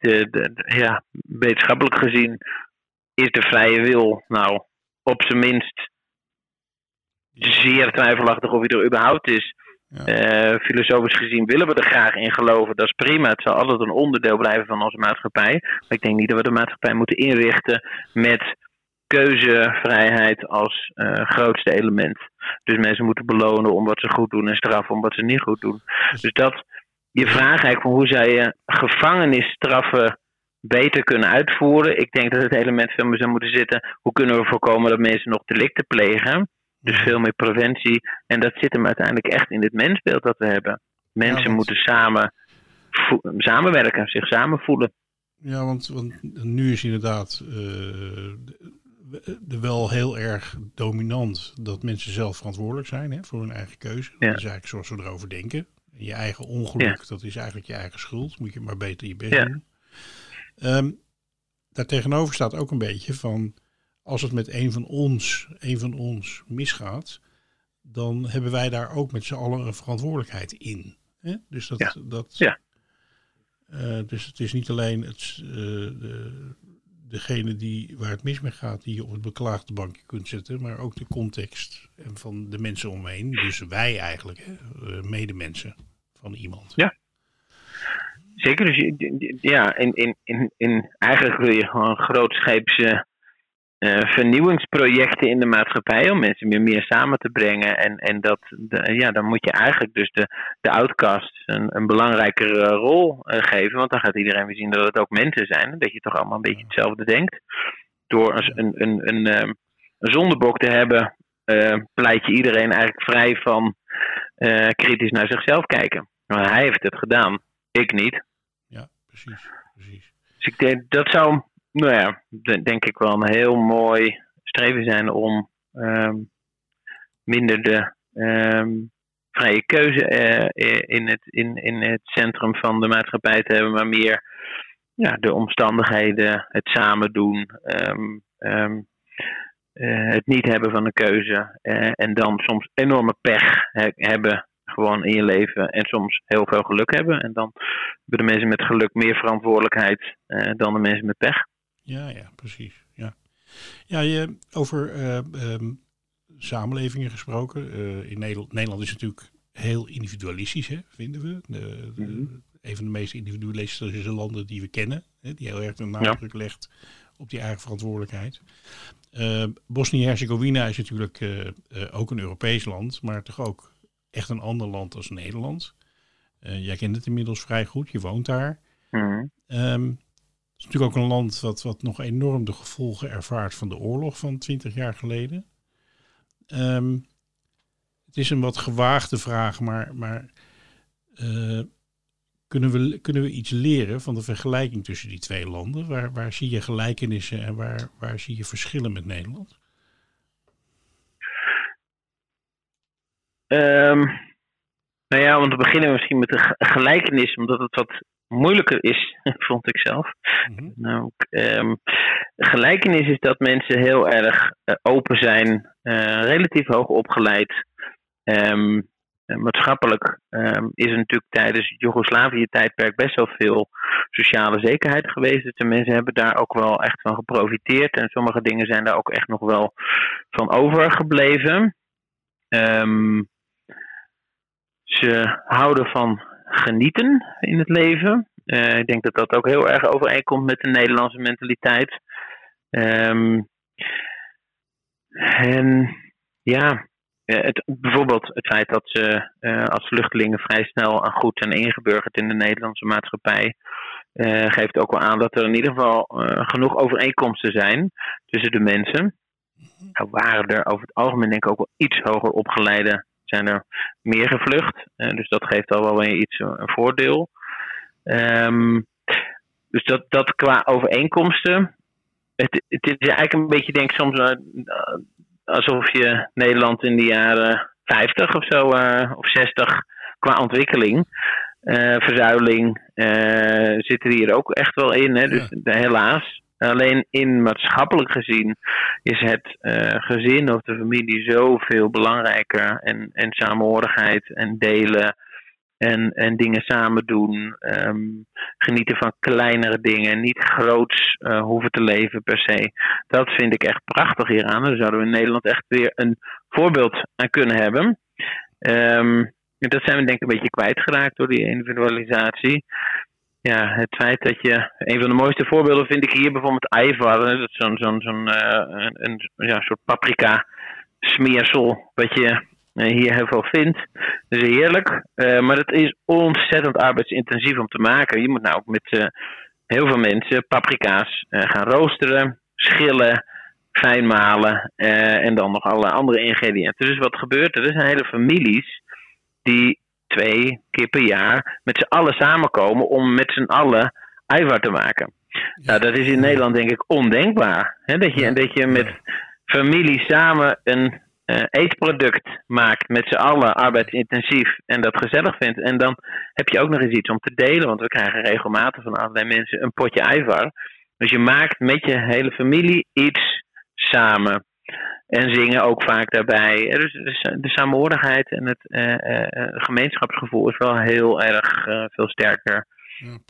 de- ja, wetenschappelijk gezien is de vrije wil nou op zijn minst zeer twijfelachtig of hij er überhaupt is. Ja. Eh, filosofisch gezien willen we er graag in geloven. Dat is prima. Het zal altijd een onderdeel blijven van onze maatschappij. Maar ik denk niet dat we de maatschappij moeten inrichten met keuzevrijheid als eh, grootste element. Dus mensen moeten belonen om wat ze goed doen en straffen om wat ze niet goed doen. Dus dat je vraag eigenlijk van hoe zou je gevangenisstraffen beter kunnen uitvoeren. Ik denk dat het element veel meer zou moeten zitten. Hoe kunnen we voorkomen dat mensen nog delicten plegen? Dus veel meer preventie. En dat zit hem uiteindelijk echt in dit mensbeeld dat we hebben. Mensen want- moeten samen samenwerken, zich samen voelen. Ja, want, want nu is inderdaad eh, de, wel heel erg dominant dat mensen zelf verantwoordelijk zijn hè, voor hun eigen keuze. Ja. Dat is eigenlijk zoals we erover denken. Je eigen ongeluk, dat is eigenlijk je eigen schuld. Moet je maar beter je best Ja. doen. Ehm daartegenover staat ook een beetje van, als het met een van ons, een van ons misgaat, dan hebben wij daar ook met z'n allen een verantwoordelijkheid in. Hè? Dus dat, Ja. dat, Ja. eh, dus het is niet alleen het, eh, de, degene die, waar het mis mee gaat, die je op het beklaagde bankje kunt zetten, maar ook de context en van de mensen omheen. Dus wij eigenlijk, hè, eh, medemensen van iemand. Ja. Zeker, dus ja, in, in, in, in, eigenlijk wil je gewoon grootscheepse eh, vernieuwingsprojecten in de maatschappij om mensen weer meer samen te brengen. En, en dat, de, ja, dan moet je eigenlijk dus de, de outcasts een, een belangrijkere rol eh, geven, want dan gaat iedereen weer zien dat het ook mensen zijn. Dat je toch allemaal een beetje hetzelfde denkt. Door een, een, een, een, ehm, een zondebok te hebben, eh, pleit je iedereen eigenlijk vrij van eh, kritisch naar zichzelf kijken. Maar hij heeft het gedaan, ik niet. Ja, precies. precies. Dus ik denk, dat zou, nou ja, de- denk ik wel een heel mooi streven zijn om ehm, minder de ehm, vrije keuze eh, in, het, in, in het centrum van de maatschappij te hebben, maar meer ja, de omstandigheden, het samen doen, ehm, eh, het niet hebben van een keuze eh, en dan soms enorme pech he- hebben gewoon in je leven en soms heel veel geluk hebben. En dan hebben de mensen met geluk meer verantwoordelijkheid dan de mensen met pech. Ja, ja, precies. Ja, ja je, over eh, ehm, samenlevingen gesproken. eh, in Nederland, Nederland is natuurlijk heel individualistisch, hè, vinden we. De, de- Mhm. Een van de meest individualistische landen die we kennen. Hè, die heel erg de nadruk legt op die eigen verantwoordelijkheid. Eh, Bosnië-Herzegovina is natuurlijk ook een Europees land, maar toch ook echt een ander land als Nederland. Jij kent het inmiddels vrij goed, je woont daar. Het is natuurlijk ook een land wat, wat nog enorm de gevolgen ervaart van de oorlog van 20 jaar geleden. Ehm, het is een wat gewaagde vraag, maar, maar eh, kunnen, we, kunnen we iets leren van de vergelijking tussen die twee landen? Waar, waar zie je gelijkenissen en waar, waar zie je verschillen met Nederland? Ehm, nou ja, om te beginnen misschien met de ge- gelijkenis, omdat het wat moeilijker is, vond ik zelf. Nou, ehm, gelijkenis is dat mensen heel erg eh, open zijn, eh, relatief hoog opgeleid. Ehm, eh, maatschappelijk ehm, is er natuurlijk tijdens het Joegoslavië-tijdperk best wel veel sociale zekerheid geweest. Dus de mensen hebben daar ook wel echt van geprofiteerd. En sommige dingen zijn daar ook echt nog wel van overgebleven. Ze houden van genieten in het leven. Eh, ik denk dat dat ook heel erg overeenkomt met de Nederlandse mentaliteit. Ehm, en ja, het, bijvoorbeeld het feit dat ze als vluchtelingen vrij snel en goed zijn ingeburgerd in de Nederlandse maatschappij. geeft ook wel aan dat er in ieder geval genoeg overeenkomsten zijn tussen de mensen. Nou waren er over het algemeen denk ik ook wel iets hoger opgeleide zijn er meer gevlucht. dus dat geeft al wel weer iets een voordeel. Um, dus dat, dat qua overeenkomsten. Het, het is eigenlijk een beetje, denk ik, soms uh, alsof je Nederland in de jaren 50 of zo, uh, of 60 qua ontwikkeling. Uh, verzuiling zit er hier ook echt wel in. Hè? Dus helaas. Alleen in maatschappelijk gezien is het gezin of de familie zoveel belangrijker. En, en samenhorigheid en delen en, en dingen samen doen. Ehm, genieten van kleinere dingen. Niet groots uh, hoeven te leven per se. Dat vind ik echt prachtig hieraan. Daar zouden we in Nederland echt weer een voorbeeld aan kunnen hebben. Um, dat zijn we denk ik een beetje kwijtgeraakt door die individualisatie. Ja, het feit dat je. Een van de mooiste voorbeelden vind ik hier bijvoorbeeld Ivar. Zo'n zo'n zo'n een ja, soort paprika smeersel. Wat je hier heel veel vindt. Dat is heerlijk. Uh, maar het is ontzettend arbeidsintensief om te maken. Je moet nou ook met heel veel mensen paprika's gaan roosteren, schillen, fijn malen en dan nog alle andere ingrediënten. Dus wat gebeurt er? Er zijn hele families die twee keer per jaar met z'n allen samenkomen om met z'n allen eiwit te maken. Nou, dat is in Nederland denk ik ondenkbaar. Hè? Dat, je, dat je met familie samen een uh, eetproduct maakt met z'n allen arbeidsintensief en dat gezellig vindt. En dan heb je ook nog eens iets om te delen, want we krijgen regelmatig van allerlei mensen een potje eivar. Dus je maakt met je hele familie iets samen. En zingen ook vaak daarbij. Dus de samenhorigheid en het uh, gemeenschapsgevoel is wel heel erg veel sterker.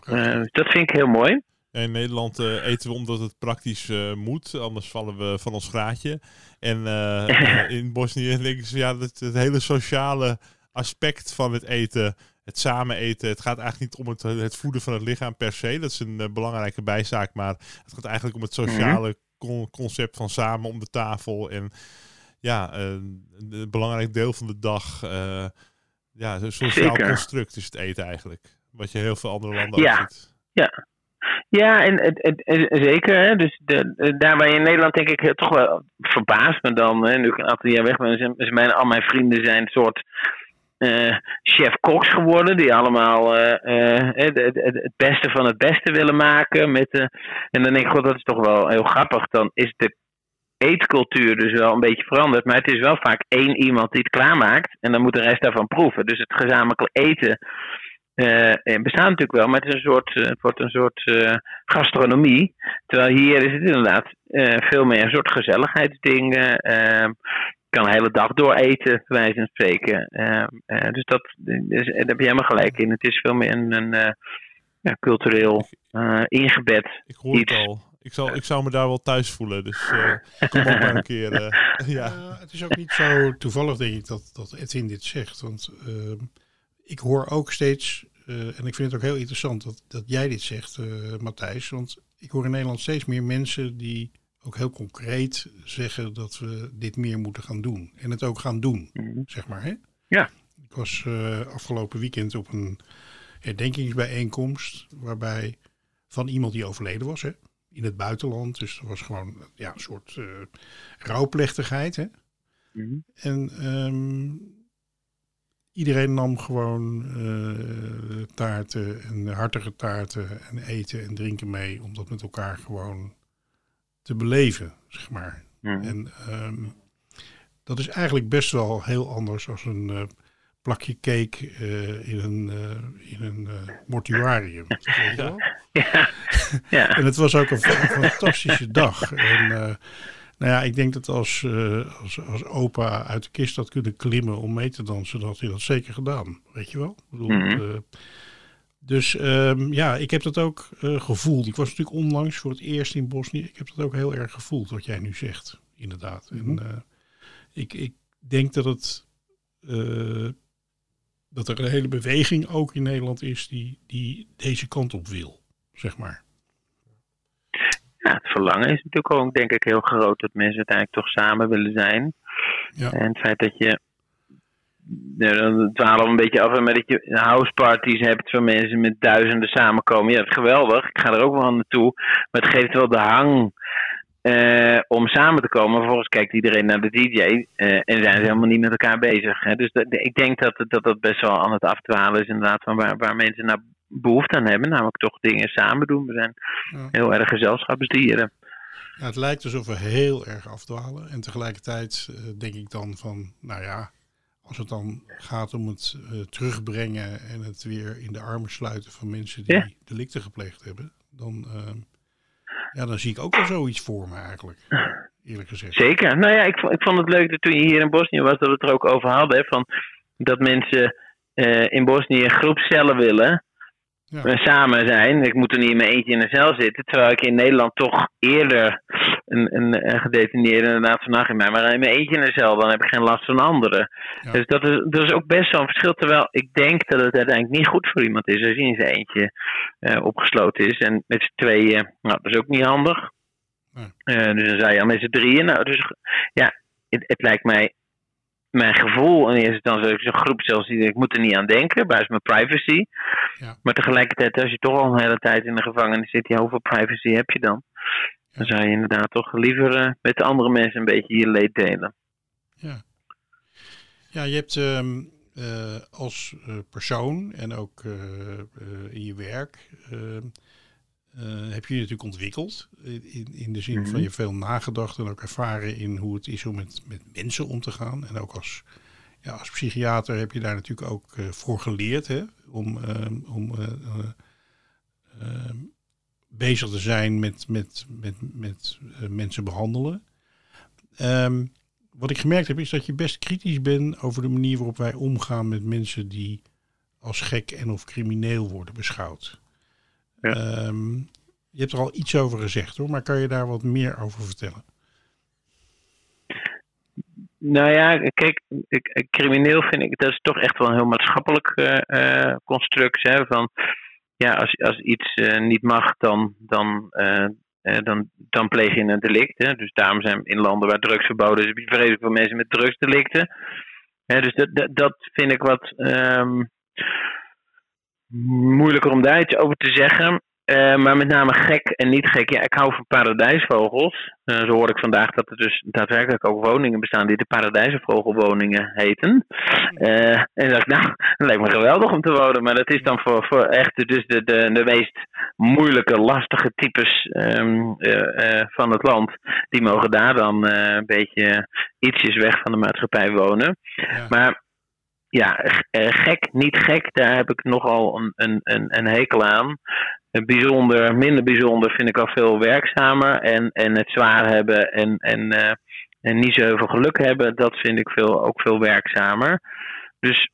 Ja, dat vind ik heel mooi. In Nederland uh, eten we omdat het praktisch uh, moet, anders vallen we van ons graadje. En uh, in Bosnië denken ze, ja, het, het, hele sociale aspect van het eten, het samen eten, het gaat eigenlijk niet om het, het voeden van het lichaam per se. Dat is een belangrijke bijzaak, maar het gaat eigenlijk om het mhm. sociale concept van samen om de tafel. En ja, een belangrijk deel van de dag, ja, een sociaal construct is het eten eigenlijk. Wat je heel veel andere landen ja. ook ziet. Ja, ja, en het, het, zeker. Hè? Dus de, daar waar je in Nederland denk ik toch wel verbaast me dan. Hè? Nu ik een aantal jaar weg ben, zijn mijn, al mijn vrienden zijn een soort uh, chef-koks geworden. Die allemaal uh, uh, het, beste van het beste willen maken. Met, en dan denk ik, god, dat is toch wel heel grappig. Dan is de eetcultuur dus wel een beetje veranderd. Maar het is wel vaak één iemand die het klaarmaakt. En dan moet de rest daarvan proeven. Dus het gezamenlijk eten bestaat natuurlijk wel, maar het, is een soort, wordt een soort gastronomie. Terwijl hier is het inderdaad veel meer een soort gezelligheidsding. Kan de hele dag door eten, bij wijze van spreken. Ehm, dus dat, dus, daar heb je helemaal gelijk in. Het is veel meer een, een ja, cultureel ingebed Ik hoor het al. Ik, zal, ik zou me daar wel thuis voelen. Dus kom ook maar een keer. ja. het is ook niet zo toevallig, denk ik, dat, dat Edwin dit zegt. Want ehm, ik hoor ook steeds uh, en ik vind het ook heel interessant dat, dat jij dit zegt, uh, Matthijs. Want ik hoor in Nederland steeds meer mensen die ook heel concreet zeggen dat we dit meer moeten gaan doen. En het ook gaan doen, mm. zeg maar. Hè? Ja. Ik was uh, afgelopen weekend op een herdenkingsbijeenkomst waarbij van iemand die overleden was, hè? in het buitenland. Dus er was gewoon ja, een soort rouwplechtigheid. Hè? Mm. En um, iedereen nam gewoon uh, taarten en hartige taarten en eten en drinken mee. Om dat met elkaar gewoon te beleven, zeg maar. Mhm. En um, dat is eigenlijk best wel heel anders als een uh, plakje cake uh, in een, in een mortuarium. Ja. Ja. ja. en het was ook een, fantastische dag. En nou ja, ik denk dat als, als, als opa uit de kist had kunnen klimmen om mee te dansen, dan had hij dat zeker gedaan. Weet je wel? Ik bedoel, mm uh, dus um, ja, ik heb dat ook uh, gevoeld. Ik was natuurlijk onlangs voor het eerst in Bosnië. Ik heb dat ook heel erg gevoeld, wat jij nu zegt, inderdaad. Mm -hmm. En ik, ik denk dat het dat er een hele beweging ook in Nederland is die, die deze kant op wil, zeg maar. ja, het verlangen is natuurlijk ook, denk ik, heel groot dat mensen uiteindelijk toch samen willen zijn. Ja. En het feit dat je. Ja, dan dwalen we een beetje af, maar dat je houseparties hebt van mensen met duizenden samenkomen. Ja, dat is geweldig. Ik ga er ook wel aan naartoe. Maar het geeft wel de hang eh, om samen te komen. Vervolgens kijkt iedereen naar de DJ eh, en zijn ze helemaal niet met elkaar bezig. Hè. Dus dat, ik denk dat, dat dat best wel aan het afdwalen is, inderdaad, van waar, waar mensen naar behoefte aan hebben. Namelijk toch dingen samen doen. We zijn Ja. heel erg gezelschapsdieren. Ja, het lijkt alsof we heel erg afdwalen. En tegelijkertijd eh, denk ik dan van, nou ja, als het dan gaat om het eh, terugbrengen en het weer in de armen sluiten van mensen die Ja. delicten gepleegd hebben, dan, eh, ja, dan zie ik ook wel zoiets voor me eigenlijk. Eerlijk gezegd. Zeker. Nou ja, ik, vond- ik vond het leuk dat toen je hier in Bosnië was, dat we het er ook over hadden. Hè, van dat mensen eh, in Bosnië groepscellen willen. Ja. eh, samen zijn. Ik moet er niet in mijn eentje in een cel zitten. Terwijl ik in Nederland toch eerder een, een, een gedetineerde inderdaad van in mij. Maar in mijn eentje in een cel, dan heb ik geen last van anderen. Ja. Dus dat is, dat is ook best wel een verschil. Terwijl ik denk dat het uiteindelijk niet goed voor iemand is als hij in zijn eentje eh, opgesloten is. En met z'n tweeën, nou, dat is ook niet handig. Nee. Eh, dus dan zou je al met z'n drieën. Nou, dus ja, het, het lijkt mij. Mijn gevoel in eerste instantie, dat ik zo'n groep zelfs ik moet er niet aan denken, buiten mijn privacy. Ja. Maar tegelijkertijd, als je toch al een hele tijd in de gevangenis zit, ja, hoeveel privacy heb je dan? Dan zou je inderdaad toch liever eh, met de andere mensen een beetje je leed delen. Ja. Ja, je hebt ehm, eh, als eh, persoon en ook in je werk ehm, eh, heb je je natuurlijk ontwikkeld. In, in de zin van Mhm. je hebt veel nagedacht en ook ervaren in hoe het is om met, met mensen om te gaan. En ook als, ja, als psychiater heb je daar natuurlijk ook eh, voor geleerd hè, om, ehm, om eh, eh, ehm, bezig te zijn met, met, met, met eh, mensen behandelen. Ehm, wat ik gemerkt heb is dat je best kritisch bent over de manier waarop wij omgaan met mensen die als gek en of crimineel worden beschouwd. Ja. Ehm, je hebt er al iets over gezegd hoor, maar kan je daar wat meer over vertellen? Nou ja, kijk, crimineel vind ik, dat is toch echt wel een heel maatschappelijk eh, eh, construct. Hè, van, ja, als, als iets eh, niet mag, dan, dan, dan, dan pleeg je een delict. Hè. Dus daarom zijn in landen waar drugs verboden is, heb je vreselijk veel mensen met drugsdelicten. Hè, dus dat, dat, dat vind ik wat ehm, moeilijker om daar iets over te zeggen. Eh, maar met name gek en niet gek. Ja, ik hou van paradijsvogels. Eh, zo hoor ik vandaag dat er dus daadwerkelijk ook woningen bestaan die de paradijsvogelwoningen heten. Eh, en dacht ik, nou, dat lijkt me geweldig om te wonen. Maar dat is dan voor, voor echt dus de, de, de meest moeilijke, lastige types ehm, eh, eh, van het land. Die mogen daar dan een beetje ietsjes weg van de maatschappij wonen. Ja. Maar ja, eh, gek, niet gek, daar heb ik nogal een, een, een, hekel aan. Bijzonder, minder bijzonder vind ik al veel werkzamer. En, en het zwaar hebben en, en, eh, en niet zo heel veel geluk hebben, dat vind ik veel, ook veel werkzamer. Dus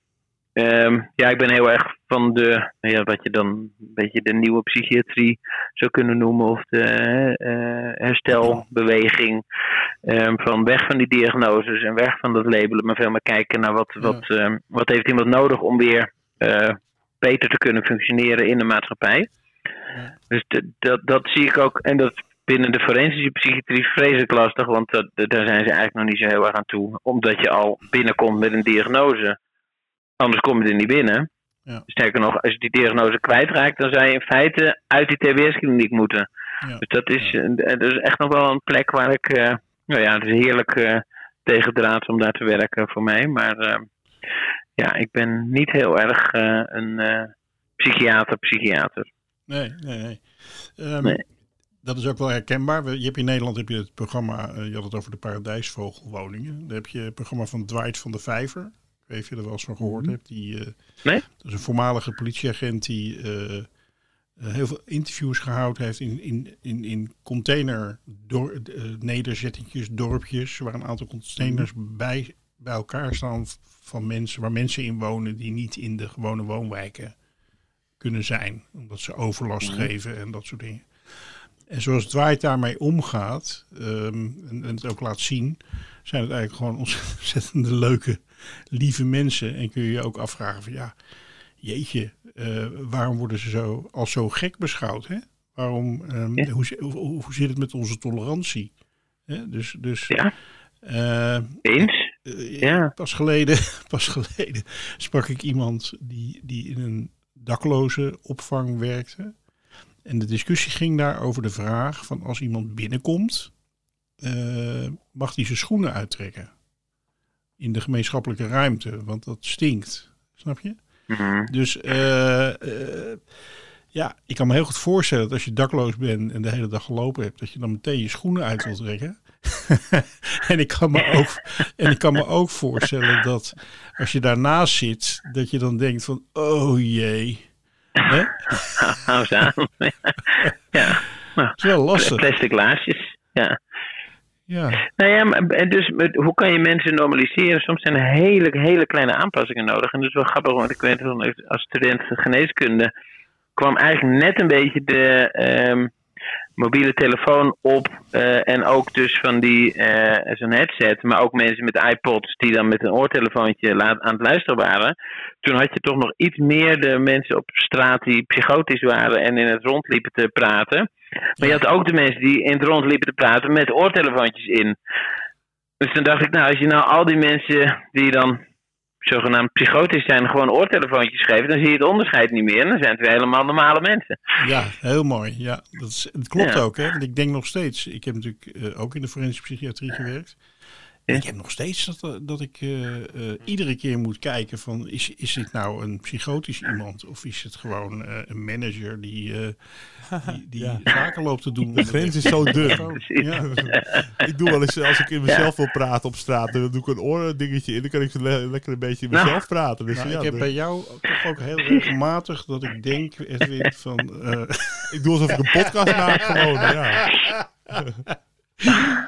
ehm, ja, ik ben heel erg van de, ja, wat je dan een beetje de nieuwe psychiatrie zou kunnen noemen, of de eh, herstelbeweging. Ehm, van weg van die diagnoses en weg van dat labelen, maar veel meer kijken naar wat, Ja. wat, ehm, wat heeft iemand nodig om weer eh, beter te kunnen functioneren in de maatschappij. Ja. Dus dat, dat zie ik ook, en dat binnen de forensische psychiatrie vreselijk lastig, want dat- daar zijn ze eigenlijk nog niet zo heel erg aan toe, omdat je al binnenkomt met een diagnose. Anders kom je er niet binnen. Ja. Sterker nog, als je die diagnose kwijtraakt, dan zou je in feite uit die TBS-kliniek moeten. Ja. Dus dat is, eh, dat is echt nog wel een plek waar ik. eh, nou ja, het is heerlijk eh tegendraads om daar te werken voor mij. Maar ja, ik ben niet heel erg een psychiater, psychiater. Nee, nee, nee. Ehm, Nee. Dat is ook wel herkenbaar. Je hebt in Nederland heb je het programma, je had het over de paradijsvogelwoningen. Dan heb je het programma van Dwight van de Vijver. Ik weet niet of je er wel eens van gehoord hebt. Die, eh, Nee? Dat is een voormalige politieagent die eh, eh, heel veel interviews gehouden heeft in, in, in, in container door, nederzettingjes, dorpjes, waar een aantal containers bij, bij elkaar staan van mensen, waar mensen in wonen die niet in de gewone woonwijken kunnen zijn. Omdat ze overlast geven en dat soort dingen. En zoals Dwight daarmee omgaat ehm, en, en het ook laat zien, zijn het eigenlijk gewoon ontzettende leuke, lieve mensen. En kun je je ook afvragen van ja, jeetje, eh, waarom worden ze zo als zo gek beschouwd? Hè? Waarom, ehm, Ja. hoe, zi- hoe, hoe zit het met onze tolerantie? Hè, dus dus Ja. eh, Eens? eh, Ja. pas, geleden, pas geleden sprak ik iemand die, die in een dakloze opvang werkte. En de discussie ging daar over de vraag van als iemand binnenkomt, eh, mag hij zijn schoenen uittrekken in de gemeenschappelijke ruimte, want dat stinkt. Snap je? Mhm. Dus eh, eh, ja, ik kan me heel goed voorstellen dat als je dakloos bent en de hele dag gelopen hebt, dat je dan meteen je schoenen uit wilt trekken. en, ik kan me ook, en ik kan me ook voorstellen dat als je daarnaast zit, dat je dan denkt van, oh jee. Hè? Hou eens aan. ja, Het is wel lastig. plastic laarsjes. Ja. Ja, Nou ja, maar, en dus met- hoe kan je mensen normaliseren? Soms zijn er hele, hele kleine aanpassingen nodig. En dat is wel grappig, want ik weet van als student geneeskunde kwam eigenlijk net een beetje de ehm, mobiele telefoon op. eh, en ook dus van die eh, zo'n headset. Maar ook mensen met iPods die dan met een oortelefoontje aan het luisteren waren. Toen had je toch nog iets meer de mensen op straat die psychotisch waren en in het rond liepen te praten. Maar je had ook de mensen die in het rond liepen te praten met oortelefoontjes in. Dus toen dacht ik, nou, als je nou al die mensen die dan zogenaamd psychotisch zijn, gewoon oortelefoontjes geeft, dan zie je het onderscheid niet meer. En dan zijn het weer helemaal normale mensen. ja heel mooi. Ja, dat, is, klopt Ja. ook. Hè? Want ik denk nog steeds, ik heb natuurlijk eh, ook in de forensische psychiatrie gewerkt. Ik heb nog steeds dat, dat ik eh, eh, iedere keer moet kijken van is, is dit nou een psychotisch iemand of is het gewoon eh, een manager die, eh, die, die Ja. zaken loopt te doen. De grens is zo dun. Ja. ik doe wel eens, als ik in mezelf wil praten op straat, dan doe ik een oordingetje in. Dan kan ik le- lekker een beetje in Nou. mezelf praten. Dus Nou, ja, ik heb de- bij jou toch ook heel regelmatig dat ik denk, Edwin, van eh, ik doe alsof ik een podcast maak gewoon. Ja.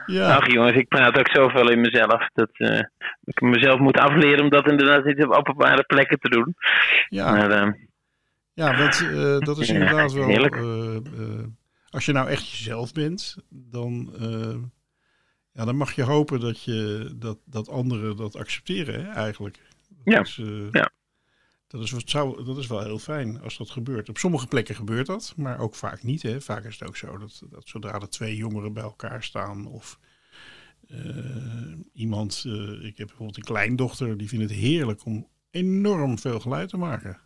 ja, Ach jongens, ik praat ook zoveel in mezelf. Dat eh, ik mezelf moet afleren om dat inderdaad niet op openbare plekken te doen. ja, Maar eh, ja, want eh, dat is Ja, inderdaad wel. als je nou echt jezelf bent, dan, ja, dan mag je hopen dat, je, dat, dat anderen dat accepteren, hè, eigenlijk. Dat Ja, Is, ja. Dat is, wat zou, dat is wel heel fijn als dat gebeurt. Op sommige plekken gebeurt dat, maar ook vaak niet. Hè. Vaak is het ook zo dat, dat zodra er twee jongeren bij elkaar staan of eh, iemand... eh, ik heb bijvoorbeeld een kleindochter, die vindt het heerlijk om enorm veel geluid te maken.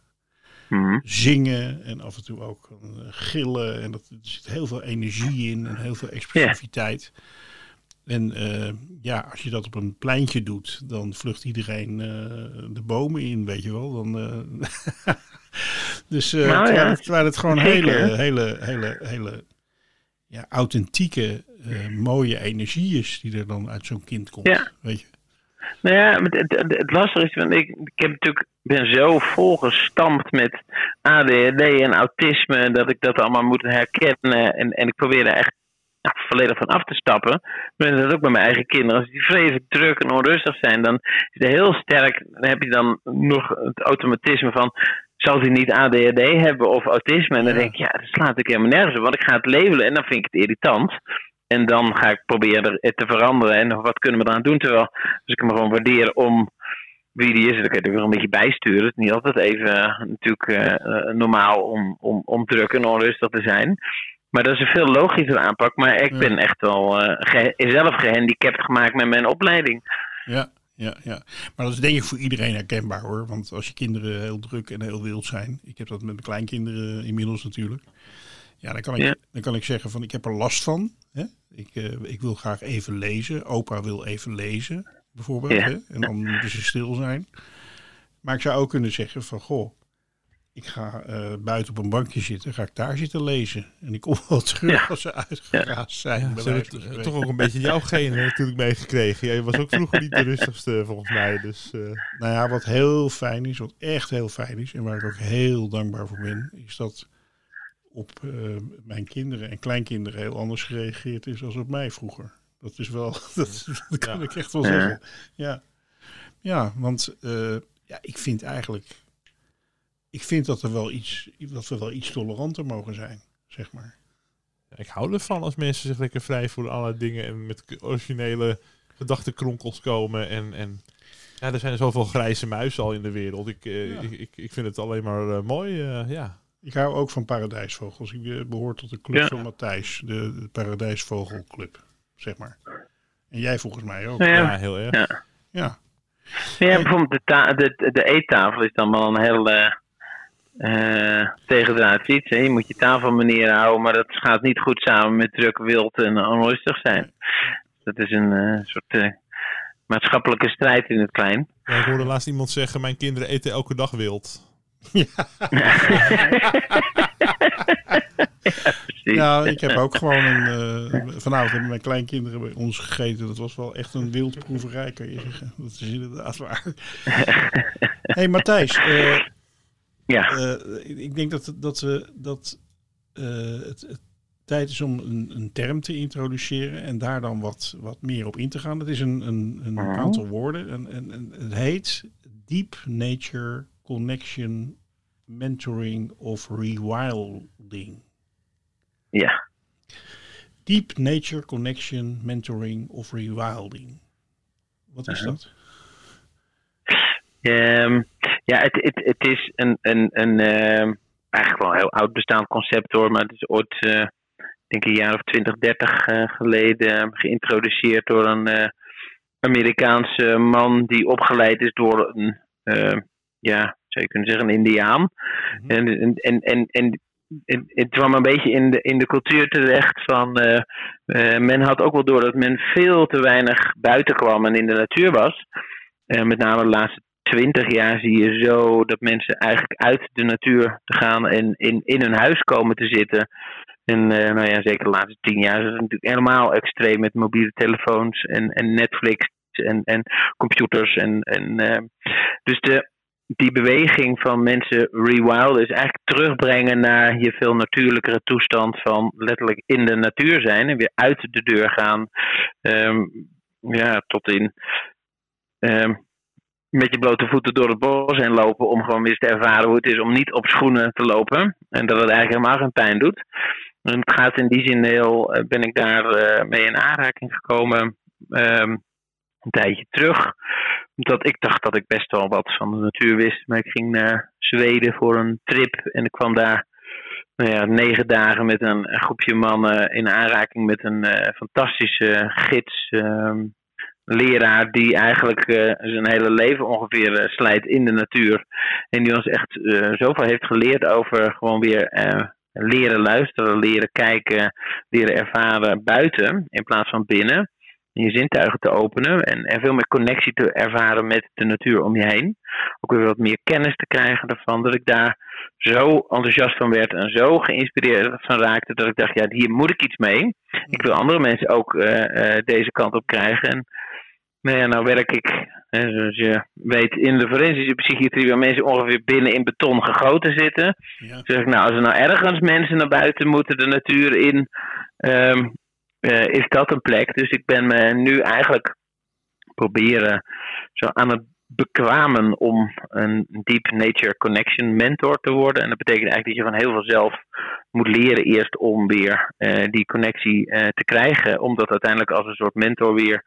mhm. Zingen en af en toe ook eh, gillen. En dat, er zit heel veel energie in en heel veel expressiviteit. En eh, ja, als je dat op een pleintje doet, dan vlucht iedereen eh, de bomen in, weet je wel. Dan, eh, dus Nou, terwijl, het, terwijl het gewoon Zeker, hele, hele, hele, hele ja, authentieke, mooie energie is die er dan uit zo'n kind komt. Ja. Weet je? Nou ja, het, het, lastige is, want ik, ik heb natuurlijk, ben zo volgestampt met ADHD en autisme, dat ik dat allemaal moet herkennen. En, en ik probeer er echt ja, volledig van af te stappen. Maar dat is ook bij mijn eigen kinderen. Als die vreselijk druk en onrustig zijn, dan is het heel sterk. Dan heb je dan nog het automatisme van. Zal hij niet ADHD hebben of autisme? En dan denk ik, ja, dat slaat ik helemaal nergens op. Want ik ga het labelen en dan vind ik het irritant. En dan ga ik proberen het te veranderen. En wat kunnen we eraan doen? Terwijl, als ik hem gewoon waardeer om wie die is, dan kan je er wel een beetje bijsturen. Het is niet altijd even eh, natuurlijk eh, eh, normaal om, om, om druk en onrustig te zijn. Maar dat is een veel logischer aanpak. Maar ik Ja. ben echt wel eh, ge- zelf gehandicapt gemaakt met mijn opleiding. Ja, ja, ja. Maar dat is denk ik voor iedereen herkenbaar hoor. Want als je kinderen heel druk en heel wild zijn. Ik heb dat met mijn kleinkinderen inmiddels natuurlijk. Ja, dan kan ik, Ja. dan kan ik zeggen van ik heb er last van. Hè? Ik, eh, ik wil graag even lezen. Opa wil even lezen bijvoorbeeld. Ja. Hè? En dan moeten ze stil zijn. Maar ik zou ook kunnen zeggen van goh. Ik ga eh, buiten op een bankje zitten, ga ik daar zitten lezen. En ik kom wel terug Ja. als ze uitgeraasd zijn. Ja, ze hebben toch ook een beetje jouw genen natuurlijk meegekregen. Jij was ook vroeger niet de rustigste volgens mij. Dus, eh, Nou ja, wat heel fijn is, wat echt heel fijn is en waar ik ook heel dankbaar voor ben, is dat op eh, mijn kinderen en kleinkinderen heel anders gereageerd is als op mij vroeger. Dat is wel, dat, dat kan Ja. ik echt wel zeggen. Ja, ja want eh, ja, ik vind eigenlijk, ik vind dat, er wel iets, dat we wel iets toleranter mogen zijn, zeg maar. ik hou ervan als mensen zich lekker vrij voelen allerlei dingen en met originele gedachtenkronkels komen. En, en ja, er zijn zoveel grijze muizen al in de wereld. Ik, eh, Ja. ik, ik, ik vind het alleen maar eh, mooi. eh, ja. Ik hou ook van paradijsvogels. Ik eh, behoor tot de club Ja. van Matthijs, de, de paradijsvogelclub, zeg maar. En jij volgens mij ook. Ja. Ja, heel erg. Ja. Ja, Ja, bijvoorbeeld de, de, de eettafel is dan wel een heel eh eh, tegendraad iets. Hè. Je moet je tafelmanier houden, maar dat gaat niet goed samen met druk, wild en onrustig zijn. Dat is een eh, soort eh, maatschappelijke strijd in het klein. Ja, ik hoorde laatst iemand zeggen, mijn kinderen eten elke dag wild. Ja ik heb ook gewoon een... eh, vanavond hebben mijn kleinkinderen bij ons gegeten. Dat was wel echt een wildproeverij, kan je zeggen. Dat is inderdaad waar. hey, Matthijs. eh, Ja, Eh, ik- denk dat, dat we dat eh, het, het tijd is om een, een term te introduceren en daar dan wat, wat meer op in te gaan. Het is een, een, een aantal woorden. En, en, en het heet Deep Nature Connection Mentoring of Rewilding. ja. Deep Nature Connection Mentoring of Rewilding. Wat is Mhm. dat? Ehm, ja, het, het, het is een, een, een ehm, eigenlijk wel een heel oud bestaand concept hoor, maar het is ooit, eh, denk ik, een jaar of 20, 30 eh, geleden geïntroduceerd door een eh, Amerikaanse man die opgeleid is door een, eh, ja, zou je kunnen zeggen, een Indiaan. En, en, en, en, en het, kwam een beetje in de, in de cultuur terecht van. men had ook wel door dat men veel te weinig buiten kwam en in de natuur was. Eh, met name de laatste twintig jaar zie je zo dat mensen eigenlijk uit de natuur te gaan en in, in hun huis komen te zitten. En eh, nou ja, zeker de laatste tien jaar is het natuurlijk helemaal extreem met mobiele telefoons en, en Netflix en, en computers. En, en, eh, dus de, die beweging van mensen rewilden is eigenlijk terugbrengen naar je veel natuurlijkere toestand van letterlijk in de natuur zijn en weer uit de deur gaan. Ehm, ja, tot in ehm, met je blote voeten door het bos heen lopen om gewoon eens te ervaren hoe het is om niet op schoenen te lopen. En dat het eigenlijk helemaal geen pijn doet. En het gaat in die zin heel, eh, ben ik daar eh, mee in aanraking gekomen ehm, een tijdje terug. Omdat ik dacht dat ik best wel wat van de natuur wist. Maar ik ging naar Zweden voor een trip en ik kwam daar nou ja, negen dagen met een, een groepje mannen in aanraking met een eh, fantastische gids. ehm, leraar die eigenlijk eh, zijn hele leven ongeveer eh, slijt in de natuur. En die ons echt eh, zoveel heeft geleerd over gewoon weer leren luisteren, leren kijken, leren ervaren buiten in plaats van binnen. En je zintuigen te openen en, en veel meer connectie te ervaren met de natuur om je heen. Ook weer wat meer kennis te krijgen ervan. Dat ik daar zo enthousiast van werd en zo geïnspireerd van raakte. Dat ik dacht, ja, hier moet ik iets mee. Ik wil andere mensen ook deze kant op krijgen. En nou ja, nou werk ik, zoals je weet, in de forensische psychiatrie waar mensen ongeveer binnen in beton gegoten zitten. Ja. Zeg ik, nou, als er nou ergens mensen naar buiten moeten, de natuur in, ehm, eh, is dat een plek. Dus ik ben me nu eigenlijk proberen zo aan het bekwamen om een Deep Nature Connection mentor te worden. En dat betekent eigenlijk dat je van heel veel zelf moet leren eerst om weer eh, die connectie eh, te krijgen. Om dat uiteindelijk als een soort mentor weer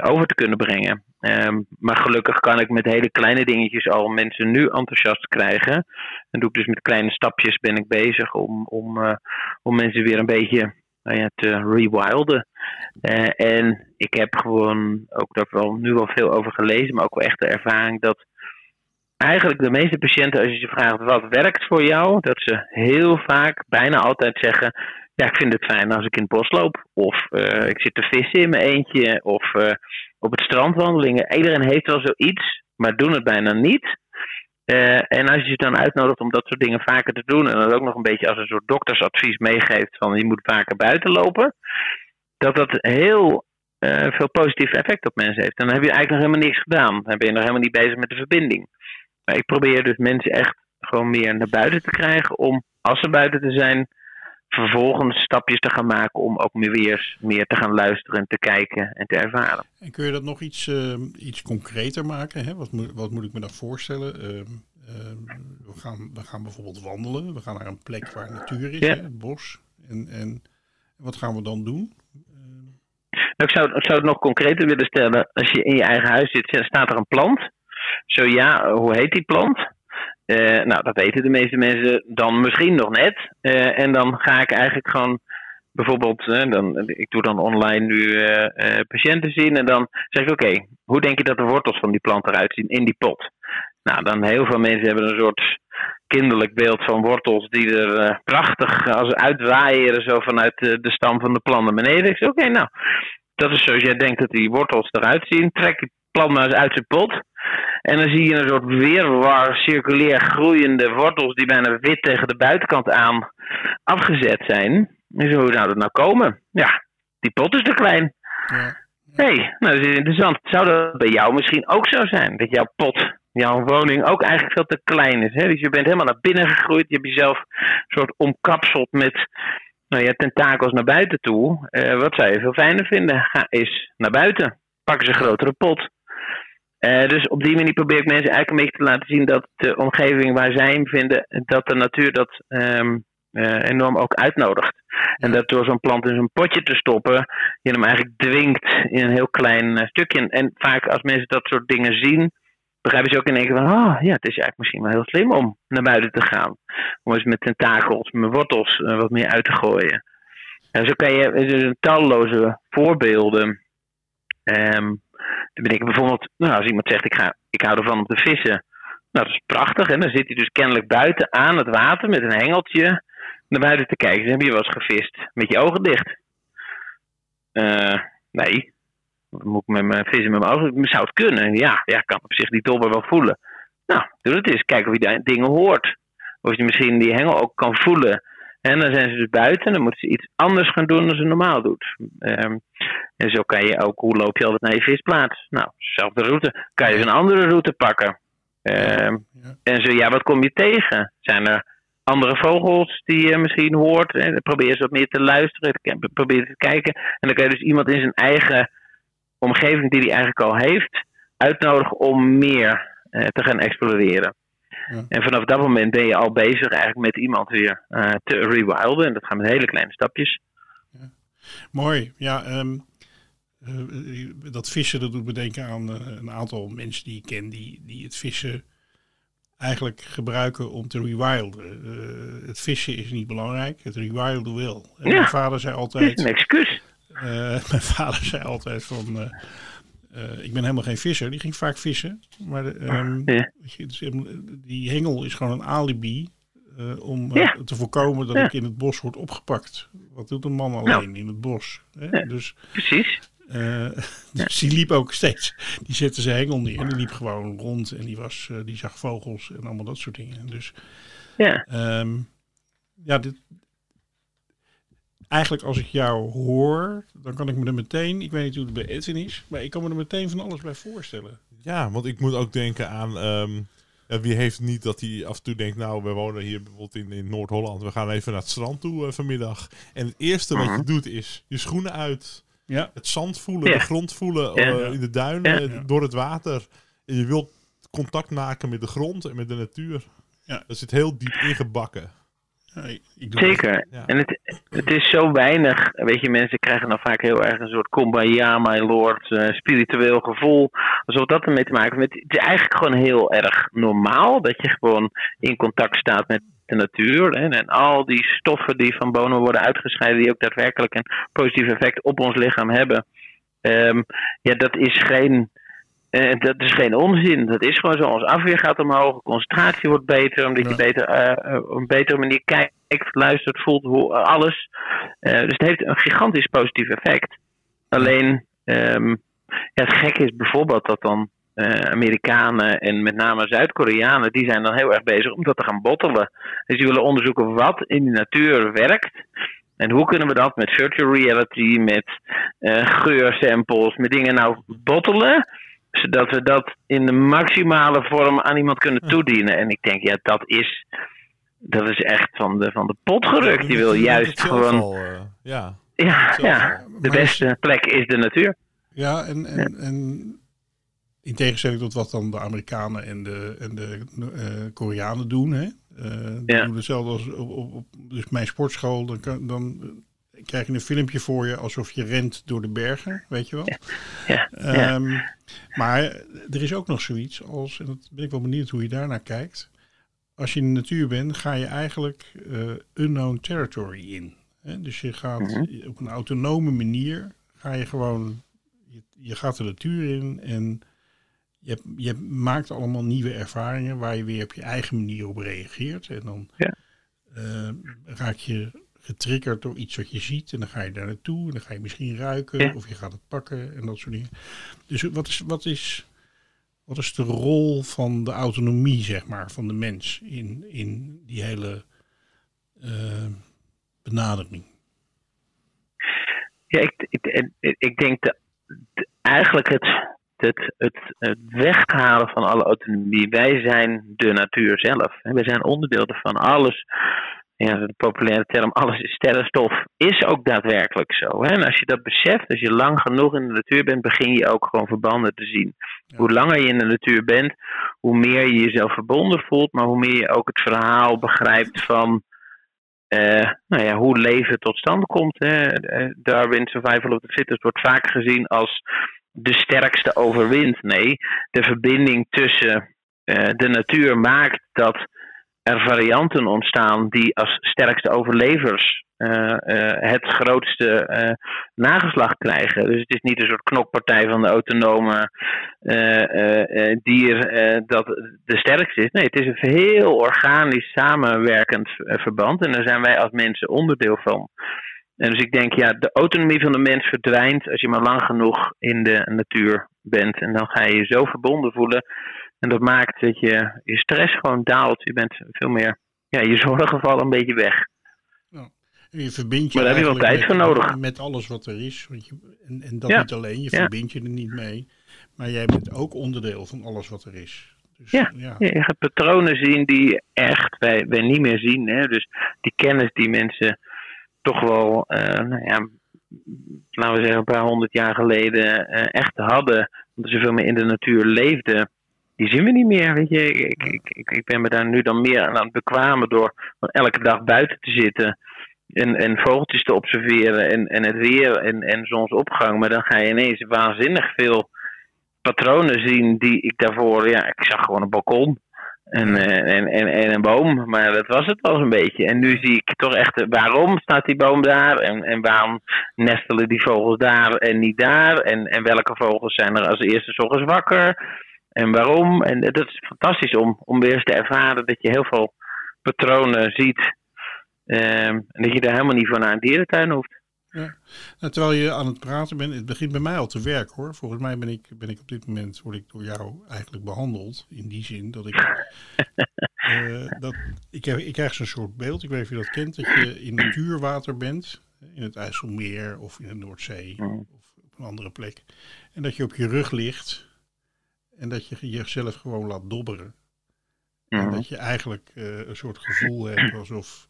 over te kunnen brengen. Ehm, maar gelukkig kan ik met hele kleine dingetjes al mensen nu enthousiast krijgen. En doe ik dus met kleine stapjes ben ik bezig om, om, eh, om mensen weer een beetje nou te rewilden. Eh, en ik heb gewoon ook daar wel nu wel veel over gelezen, maar ook wel echt de ervaring dat eigenlijk de meeste patiënten, als je ze vraagt wat werkt voor jou, dat ze heel vaak, bijna altijd zeggen: Ja, ik vind het fijn als ik in het bos loop. Of eh, ik zit te vissen in mijn eentje. Of eh, op het strand wandelingen. Iedereen heeft wel zoiets, maar doen het bijna niet. Eh, en als je ze dan uitnodigt om dat soort dingen vaker te doen, en dat ook nog een beetje als een soort doktersadvies meegeeft van je moet vaker buiten lopen, dat dat heel veel positief effect op mensen heeft. Dan heb je eigenlijk nog helemaal niks gedaan. Dan ben je nog helemaal niet bezig met de verbinding. Maar ik probeer dus mensen echt gewoon meer naar buiten te krijgen om, als ze buiten te zijn, vervolgens stapjes te gaan maken om ook meer weer meer te gaan luisteren en te kijken en te ervaren. En kun je dat nog iets, eh, iets concreter maken? Hè? Wat, moet, wat moet ik me dan voorstellen? Ehm, ehm, we, gaan, we gaan bijvoorbeeld wandelen. We gaan naar een plek waar natuur is, Ja. hè, het bos. En, en wat gaan we dan doen? Nou, ik, zou, ik zou het nog concreter willen stellen. Als je in je eigen huis zit, staat er een plant. Zo ja, hoe heet die plant? Eh, nou, dat weten de meeste mensen dan misschien nog net. Eh, en dan ga ik eigenlijk gewoon bijvoorbeeld, dan, ik doe dan online nu eh, patiënten zien. En dan zeg ik, oké, hoe denk je dat de wortels van die plant eruit zien in die pot? Nou, dan heel veel mensen hebben een soort kinderlijk beeld van wortels die er prachtig als uitwaaien zo vanuit de stam van de plant naar beneden. Ik zeg, oké, nou, dat is zoals jij denkt dat die wortels eruit zien. Trek die plant maar eens uit zijn pot. En dan zie je een soort weerwar, circulair groeiende wortels die bijna wit tegen de buitenkant aan afgezet zijn. En zo, hoe zou dat nou komen? Ja, die pot is te klein. Ja. hey, nou dat is interessant. Zou dat bij jou misschien ook zo zijn? Dat jouw pot, jouw woning ook eigenlijk veel te klein is. Hè? Dus je bent helemaal naar binnen gegroeid. Je hebt jezelf een soort omkapseld met nou, je tentakels naar buiten toe. Uh, wat zou je veel fijner vinden? Ga eens naar buiten. Pak eens een grotere pot. Uh, dus op die manier probeer ik mensen eigenlijk een beetje te laten zien dat de omgeving waar zij hem vinden, dat de natuur dat um, uh, enorm ook uitnodigt. En dat door zo'n plant in zo'n potje te stoppen, je hem eigenlijk dwingt in een heel klein uh, stukje. En vaak als mensen dat soort dingen zien, begrijpen ze ook in één keer van, oh ja, het is eigenlijk misschien wel heel slim om naar buiten te gaan. Om eens met tentakels, met wortels wat meer uit te gooien. En zo kan je, er zijn talloze voorbeelden. Um, dan ben ik bijvoorbeeld, nou, als iemand zegt ik, ga, ik hou ervan om te vissen. Nou, dat is prachtig. En dan zit hij dus kennelijk buiten aan het water met een hengeltje naar buiten te kijken. Dan heb je wel eens gevist met je ogen dicht. Uh, nee. moet ik met mijn vissen met mijn ogen? Zou het kunnen? Ja, ja, kan op zich die dobber wel voelen. Nou, doe het eens. Kijk of je dingen hoort. Of je misschien die hengel ook kan voelen. En dan zijn ze dus buiten en dan moeten ze iets anders gaan doen dan ze normaal doet. Um, en zo kan je ook, hoe loop je altijd naar je visplaats? Nou, dezelfde route. Kan je een andere route pakken? Um, En zo, ja, wat kom je tegen? Zijn er andere vogels die je misschien hoort? En probeer eens wat meer te luisteren, probeer te kijken. En dan kan je dus iemand in zijn eigen omgeving, die hij eigenlijk al heeft, uitnodigen om meer uh, te gaan exploreren. En vanaf dat moment ben je al bezig eigenlijk met iemand weer uh, te rewilden. En dat gaat met hele kleine stapjes. Ja. Mooi. Ja, um, uh, dat vissen, dat doet me denken aan uh, een aantal mensen die ik ken die, die het vissen eigenlijk gebruiken om te rewilden. het vissen is niet belangrijk, het rewilden. En ja. Mijn vader zei altijd... Een excuus. mijn vader zei altijd van uh, ik ben helemaal geen visser. Die ging vaak vissen. Maar um, ja. die hengel is gewoon een alibi uh, om uh, te voorkomen dat ja. ik in het bos word opgepakt. Wat doet een man alleen in het bos? Hè? Dus, Precies. dus die liep ook steeds. Die zette zijn hengel neer en die liep gewoon rond. En die, was, die zag vogels en allemaal dat soort dingen. Dus ja, um, ja dit, eigenlijk als ik jou hoor, dan kan ik me er meteen, ik weet niet hoe het bij Edwin is, maar ik kan me er meteen van alles bij voorstellen. Ja, want ik moet ook denken aan, um, ja, wie heeft niet dat hij af en toe denkt, nou, we wonen hier bijvoorbeeld in, in Noord-Holland, we gaan even naar het strand toe uh, vanmiddag. En het eerste wat je Mhm. doet is je schoenen uit, Ja, het zand voelen, Ja. de grond voelen Ja. eh, in de duinen, Ja. door het water. En je wilt contact maken met de grond en met de natuur. Ja. Dat zit heel diep ingebakken. Ik, doe Zeker. Ja. En het, het is zo weinig. Weet je, mensen krijgen dan vaak heel erg een soort kumbaya, my lord, eh, spiritueel gevoel. Alsof dat ermee te maken heeft. Het is eigenlijk gewoon heel erg normaal dat je gewoon in contact staat met de natuur. Hè, en al die stoffen die van bomen worden uitgescheiden, die ook daadwerkelijk een positief effect op ons lichaam hebben. Ehm, ja, dat is geen. Eh, dat is geen onzin. Dat is gewoon zo. Ons afweer gaat omhoog, concentratie wordt beter, omdat Ja. je beter, eh, eh, op een betere manier kijkt, luistert, voelt, hoe, alles. Dus het heeft een gigantisch positief effect. Alleen, ehm, ja, het gekke is bijvoorbeeld dat dan Amerikanen en met name Zuid-Koreanen, die zijn dan heel erg bezig om dat te gaan bottelen. Dus die willen onderzoeken wat in de natuur werkt. En hoe kunnen we dat met virtual reality, met geursamples, met dingen nou bottelen, zodat we dat in de maximale vorm aan iemand kunnen toedienen. En ik denk, ja, dat is, dat is echt van de, van de pot gerukt. Die wil Je doet juist gewoon, al, eh, ja. ja, de is- beste plek is de natuur. Ja, en, en, en in tegenstelling tot wat dan de Amerikanen en de, en de eh, Koreanen doen, hè? Eh, die Ja. doen hetzelfde als op, op, op dus mijn sportschool. Dan, kan, dan krijg je een filmpje voor je alsof je rent door de bergen, weet je wel. Ja, ja. Ehm, Maar er is ook nog zoiets als, en dat ben ik wel benieuwd hoe je daarnaar kijkt, als je in de natuur bent, ga je eigenlijk uh, unknown territory in. Hè? Dus je gaat Mhm. op een autonome manier, ga je gewoon, je, je gaat de natuur in en je, je maakt allemaal nieuwe ervaringen waar je weer op je eigen manier op reageert. En dan Ja. eh, raak je getriggerd door iets wat je ziet en dan ga je daar naartoe en dan ga je misschien ruiken Ja. of je gaat het pakken en dat soort dingen. Dus wat is, wat is, wat is de rol van de autonomie, zeg maar, van de mens in, in die hele eh, benadering? Ja, ik, ik, ik, denk de- eigenlijk het, het, het, het weghalen van alle autonomie. Wij zijn de natuur zelf. Wij zijn onderdeel ervan. Alles, ja, de populaire term, alles is sterrenstof, is ook daadwerkelijk zo. Hè? En als je dat beseft, als je lang genoeg in de natuur bent, begin je ook gewoon verbanden te zien. Ja. Hoe langer je in de natuur bent, hoe meer je jezelf verbonden voelt, maar hoe meer je ook het verhaal begrijpt van eh, nou ja, hoe leven tot stand komt. Hè. Eh, Darwin Survival of the Fittest wordt vaak gezien als de sterkste overwint. Nee, de verbinding tussen eh, de natuur maakt dat er varianten ontstaan die als sterkste overlevers eh, eh, het grootste eh, nageslacht krijgen. Dus het is niet een soort knokpartij van de autonome dier dat de sterkste is. Nee, het is een heel organisch samenwerkend verband en daar zijn wij als mensen onderdeel van. En dus ik denk, ja, de autonomie van de mens verdwijnt als je maar lang genoeg in de natuur bent. En dan ga je je zo verbonden voelen. En dat maakt dat je je stress gewoon daalt. Je bent veel meer, ja, je zorgen vallen een beetje weg. En je verbindt je Maar daar heb je wel tijd met, voor nodig. met alles wat er is. Want je, en, en dat Ja. niet alleen, je Ja. verbindt je er niet mee. Maar jij bent ook onderdeel van alles wat er is. Dus, Ja. ja. Ja, je gaat patronen zien die echt wij, wij niet meer zien. Hè? Dus die kennis die mensen toch wel, eh, nou ja, laten we zeggen, een paar honderd jaar geleden eh, echt hadden. Omdat ze veel meer in de natuur leefden. Die zien we niet meer. Weet je? Ik, ik, ik, ik ben me daar nu dan meer aan het bekwamen door elke dag buiten te zitten. En, en vogeltjes te observeren en, en het weer en, en zonsopgang. Maar dan ga je ineens waanzinnig veel patronen zien die ik daarvoor, ja, ik zag gewoon een balkon en, en, en, en een boom, maar dat was het wel een beetje. En nu zie ik toch echt, waarom staat die boom daar en, en waarom nestelen die vogels daar en niet daar en, en welke vogels zijn er als eerste ochtends wakker en waarom. En dat is fantastisch om, om weer eens te ervaren dat je heel veel patronen ziet ehm, en dat je daar helemaal niet voor naar een dierentuin hoeft. Nou, terwijl je aan het praten bent, het begint bij mij al te werken hoor. Volgens mij ben ik, ben ik op dit moment, word ik door jou eigenlijk behandeld. In die zin dat ik, eh, dat, ik, heb, ik krijg zo'n soort beeld, ik weet niet of je dat kent, dat je in natuurwater bent. In het IJsselmeer of in de Noordzee Mhm. of op een andere plek. En dat je op je rug ligt en dat je jezelf gewoon laat dobberen. En Mhm. dat je eigenlijk eh, een soort gevoel hebt alsof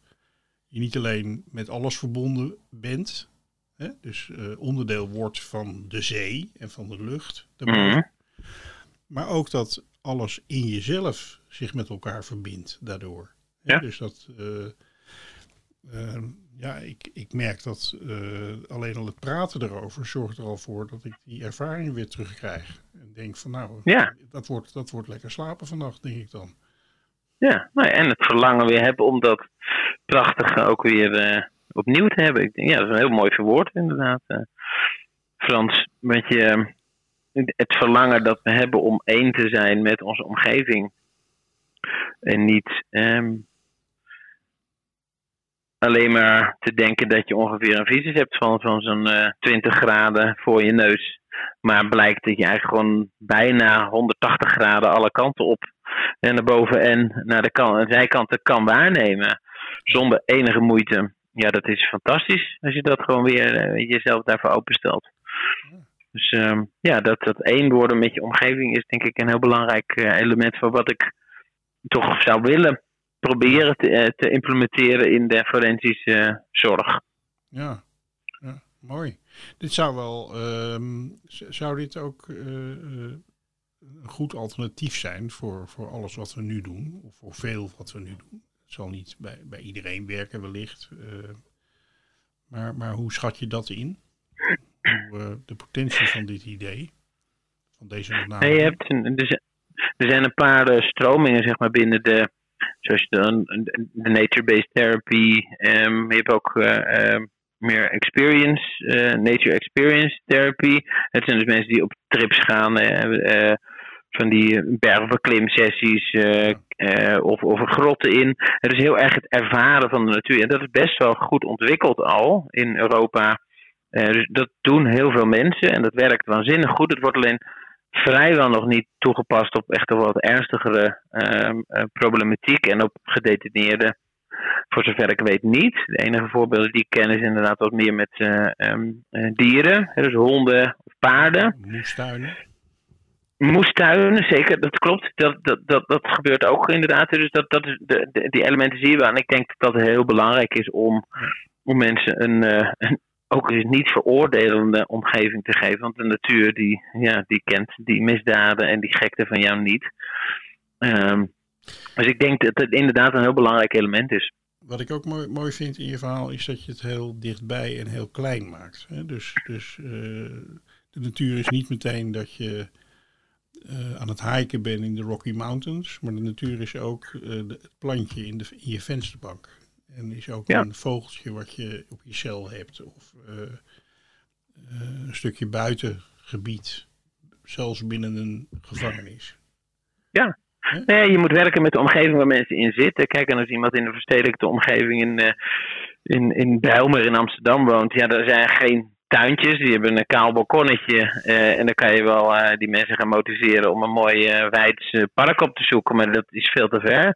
je niet alleen met alles verbonden bent, hè, dus eh, onderdeel wordt van de zee en van de lucht, Mhm. maar ook dat alles in jezelf zich met elkaar verbindt daardoor. Hè, Ja. Dus dat, eh, eh, ja, ik, ik merk dat eh, alleen al het praten erover zorgt er al voor dat ik die ervaring weer terugkrijg. En denk van nou, Ja. dat, wordt, dat wordt lekker slapen vannacht, denk ik dan. Ja, nou ja, en het verlangen weer hebben om dat prachtige ook weer eh, opnieuw te hebben. Ik denk, ja, dat is een heel mooi verwoord inderdaad, eh, Frans. Met je, het verlangen dat we hebben om één te zijn met onze omgeving. En niet ehm, alleen maar te denken dat je ongeveer een visus hebt van, van zo'n eh 20 graden voor je neus. Maar blijkt dat je eigenlijk gewoon bijna 180 graden alle kanten op en naar boven en naar de kan, zijkanten kan waarnemen. Zonder enige moeite. Ja, dat is fantastisch als je dat gewoon weer eh, jezelf daarvoor openstelt. Dus ehm, ja, dat, dat één worden met je omgeving is denk ik een heel belangrijk eh, element voor wat ik toch zou willen proberen te, eh, te implementeren in de forensische eh, zorg. Ja, ja, mooi. Dit zou wel, ehm, zou dit ook eh, een goed alternatief zijn voor, voor alles wat we nu doen, of voor veel wat we nu doen. Het zal niet bij, bij iedereen werken wellicht, maar, maar hoe schat je dat in? Hoe, de potentie van dit idee, van deze benadering? je hebt een, er, zijn, er zijn een paar stromingen zeg maar, binnen de zoals je dan de nature-based therapy. Um, je hebt ook uh, meer experience, uh, nature experience therapy. Het zijn dus mensen die op trips gaan, uh, van die bergbeklimsessies of, of grotten in. Het is heel erg het ervaren van de natuur. En dat is best wel goed ontwikkeld al in Europa. dus dat doen heel veel mensen en dat werkt waanzinnig goed. Het wordt alleen vrijwel nog niet toegepast op echt wat ernstigere uh, problematiek en op gedetineerden. Voor zover ik weet niet. De enige voorbeelden die ik ken is inderdaad wat meer met uh, um, dieren, dus honden of paarden. Moestuinen. Moestuinen, zeker, dat klopt. Dat, dat, dat, dat gebeurt ook inderdaad. Dus dat, dat is de, de, die elementen zien we. En ik denk dat dat heel belangrijk is om, om mensen een, een ook eens niet veroordelende omgeving te geven. Want de natuur die, ja, die kent die misdaden en die gekte van jou niet. Ehm, dus ik denk dat het inderdaad een heel belangrijk element is. Wat ik ook mooi, mooi vind in je verhaal is dat je het heel dichtbij en heel klein maakt. Hè? Dus, dus uh, de natuur is niet meteen dat je uh, aan het hiken bent in de Rocky Mountains. Maar de natuur is ook de, het plantje in, de, in je vensterbank. En is ook een vogeltje wat je op je cel hebt. Of uh, uh, een stukje buitengebied. Zelfs binnen een gevangenis. Ja. Nee, je moet werken met de omgeving waar mensen in zitten. Kijk, en als iemand in de verstedelijkte omgeving in, uh, in, in Bijlmer in Amsterdam woont, ja, daar zijn geen tuintjes. Die hebben een kaal balkonnetje. en dan kan je wel die mensen gaan motiveren om een mooi uh, park op te zoeken. Maar dat is veel te ver.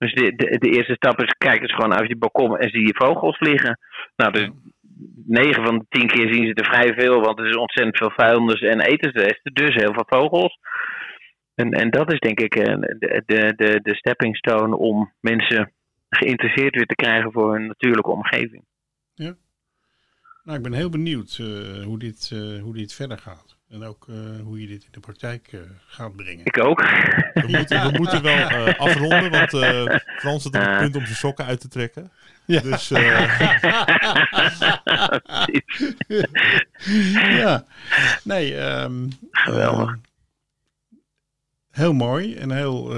Dus de, de, eerste stap is, kijk eens gewoon uit je balkon en zie je vogels vliegen. Nou, dus 9 van de 10 keer zien ze er vrij veel, want er is ontzettend veel vuilnis en etensresten, dus heel veel vogels. En, en dat is denk ik eh, de, de, de, de stepping stone om mensen geïnteresseerd weer te krijgen voor hun natuurlijke omgeving. Ja. Nou, ik ben heel benieuwd uh, hoe, dit, uh, hoe dit verder gaat. En ook uh, hoe je dit in de praktijk uh, gaat brengen. Ik ook. We moeten, we moeten wel uh, afronden, want Frans zit op het punt om zijn sokken uit te trekken. Ja. Dus, ja. Nee, um, geweldig. heel mooi en heel,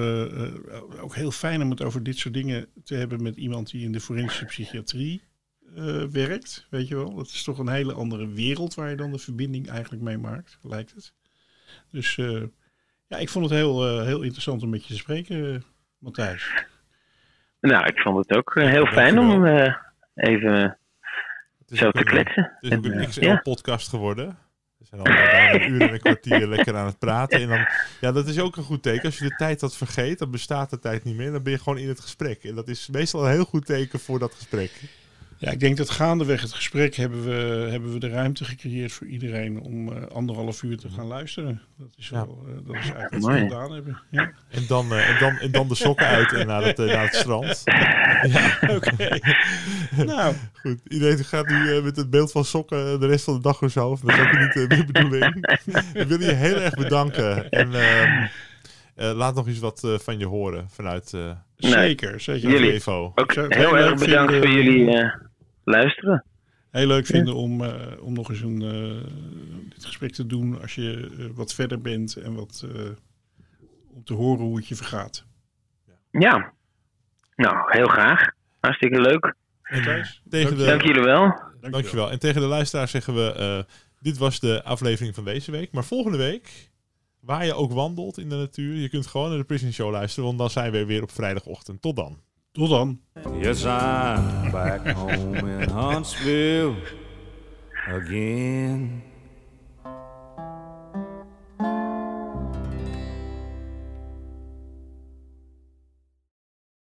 ook heel fijn om het over dit soort dingen te hebben met iemand die in de forensische psychiatrie uh, werkt, weet je wel. Dat is toch een hele andere wereld waar je dan de verbinding eigenlijk mee maakt, lijkt het. Dus uh, ja, ik vond het heel, uh, heel interessant om met je te spreken, Matthijs. Nou, ik vond het ook heel fijn om even zo te kletsen. Het is ook een XL-podcast geworden. We zijn al een uur en een kwartier lekker aan het praten. En dan, ja, dat is ook een goed teken. Als je de tijd dat vergeet, dan bestaat de tijd niet meer. Dan ben je gewoon in het gesprek. En dat is meestal een heel goed teken voor dat gesprek. Ja, ik denk dat gaandeweg het gesprek hebben we, hebben we de ruimte gecreëerd voor iedereen om uh, anderhalf uur te gaan luisteren. Dat is, wel, uh, dat is eigenlijk wat we gedaan hebben. Ja. En, dan, uh, en, dan, en dan de sokken uit en naar het, naar het strand. ja, oké. Okay. nou. Goed, iedereen gaat nu met het beeld van sokken de rest van de dag of zo. Dat is ook niet de bedoeling. ik wil je heel erg bedanken. En ehm, laat nog eens wat van je horen vanuit... zeker, zeker. Jullie Evo. ook heel erg bedankt voor jullie luisteren. Heel leuk vinden om, uh, om nog eens een, uh, dit gesprek te doen als je uh, wat verder bent en wat om te horen hoe het je vergaat. Ja, nou heel graag. Hartstikke leuk. tegen de, Dank jullie wel. Dankjewel. En tegen de luisteraar zeggen we, dit was de aflevering van deze week. Maar volgende week, waar je ook wandelt in de natuur, je kunt gewoon naar de Prison Show luisteren, want dan zijn we weer op vrijdagochtend. Tot dan. Tot dan. Yes, I'm back home in Huntsville again.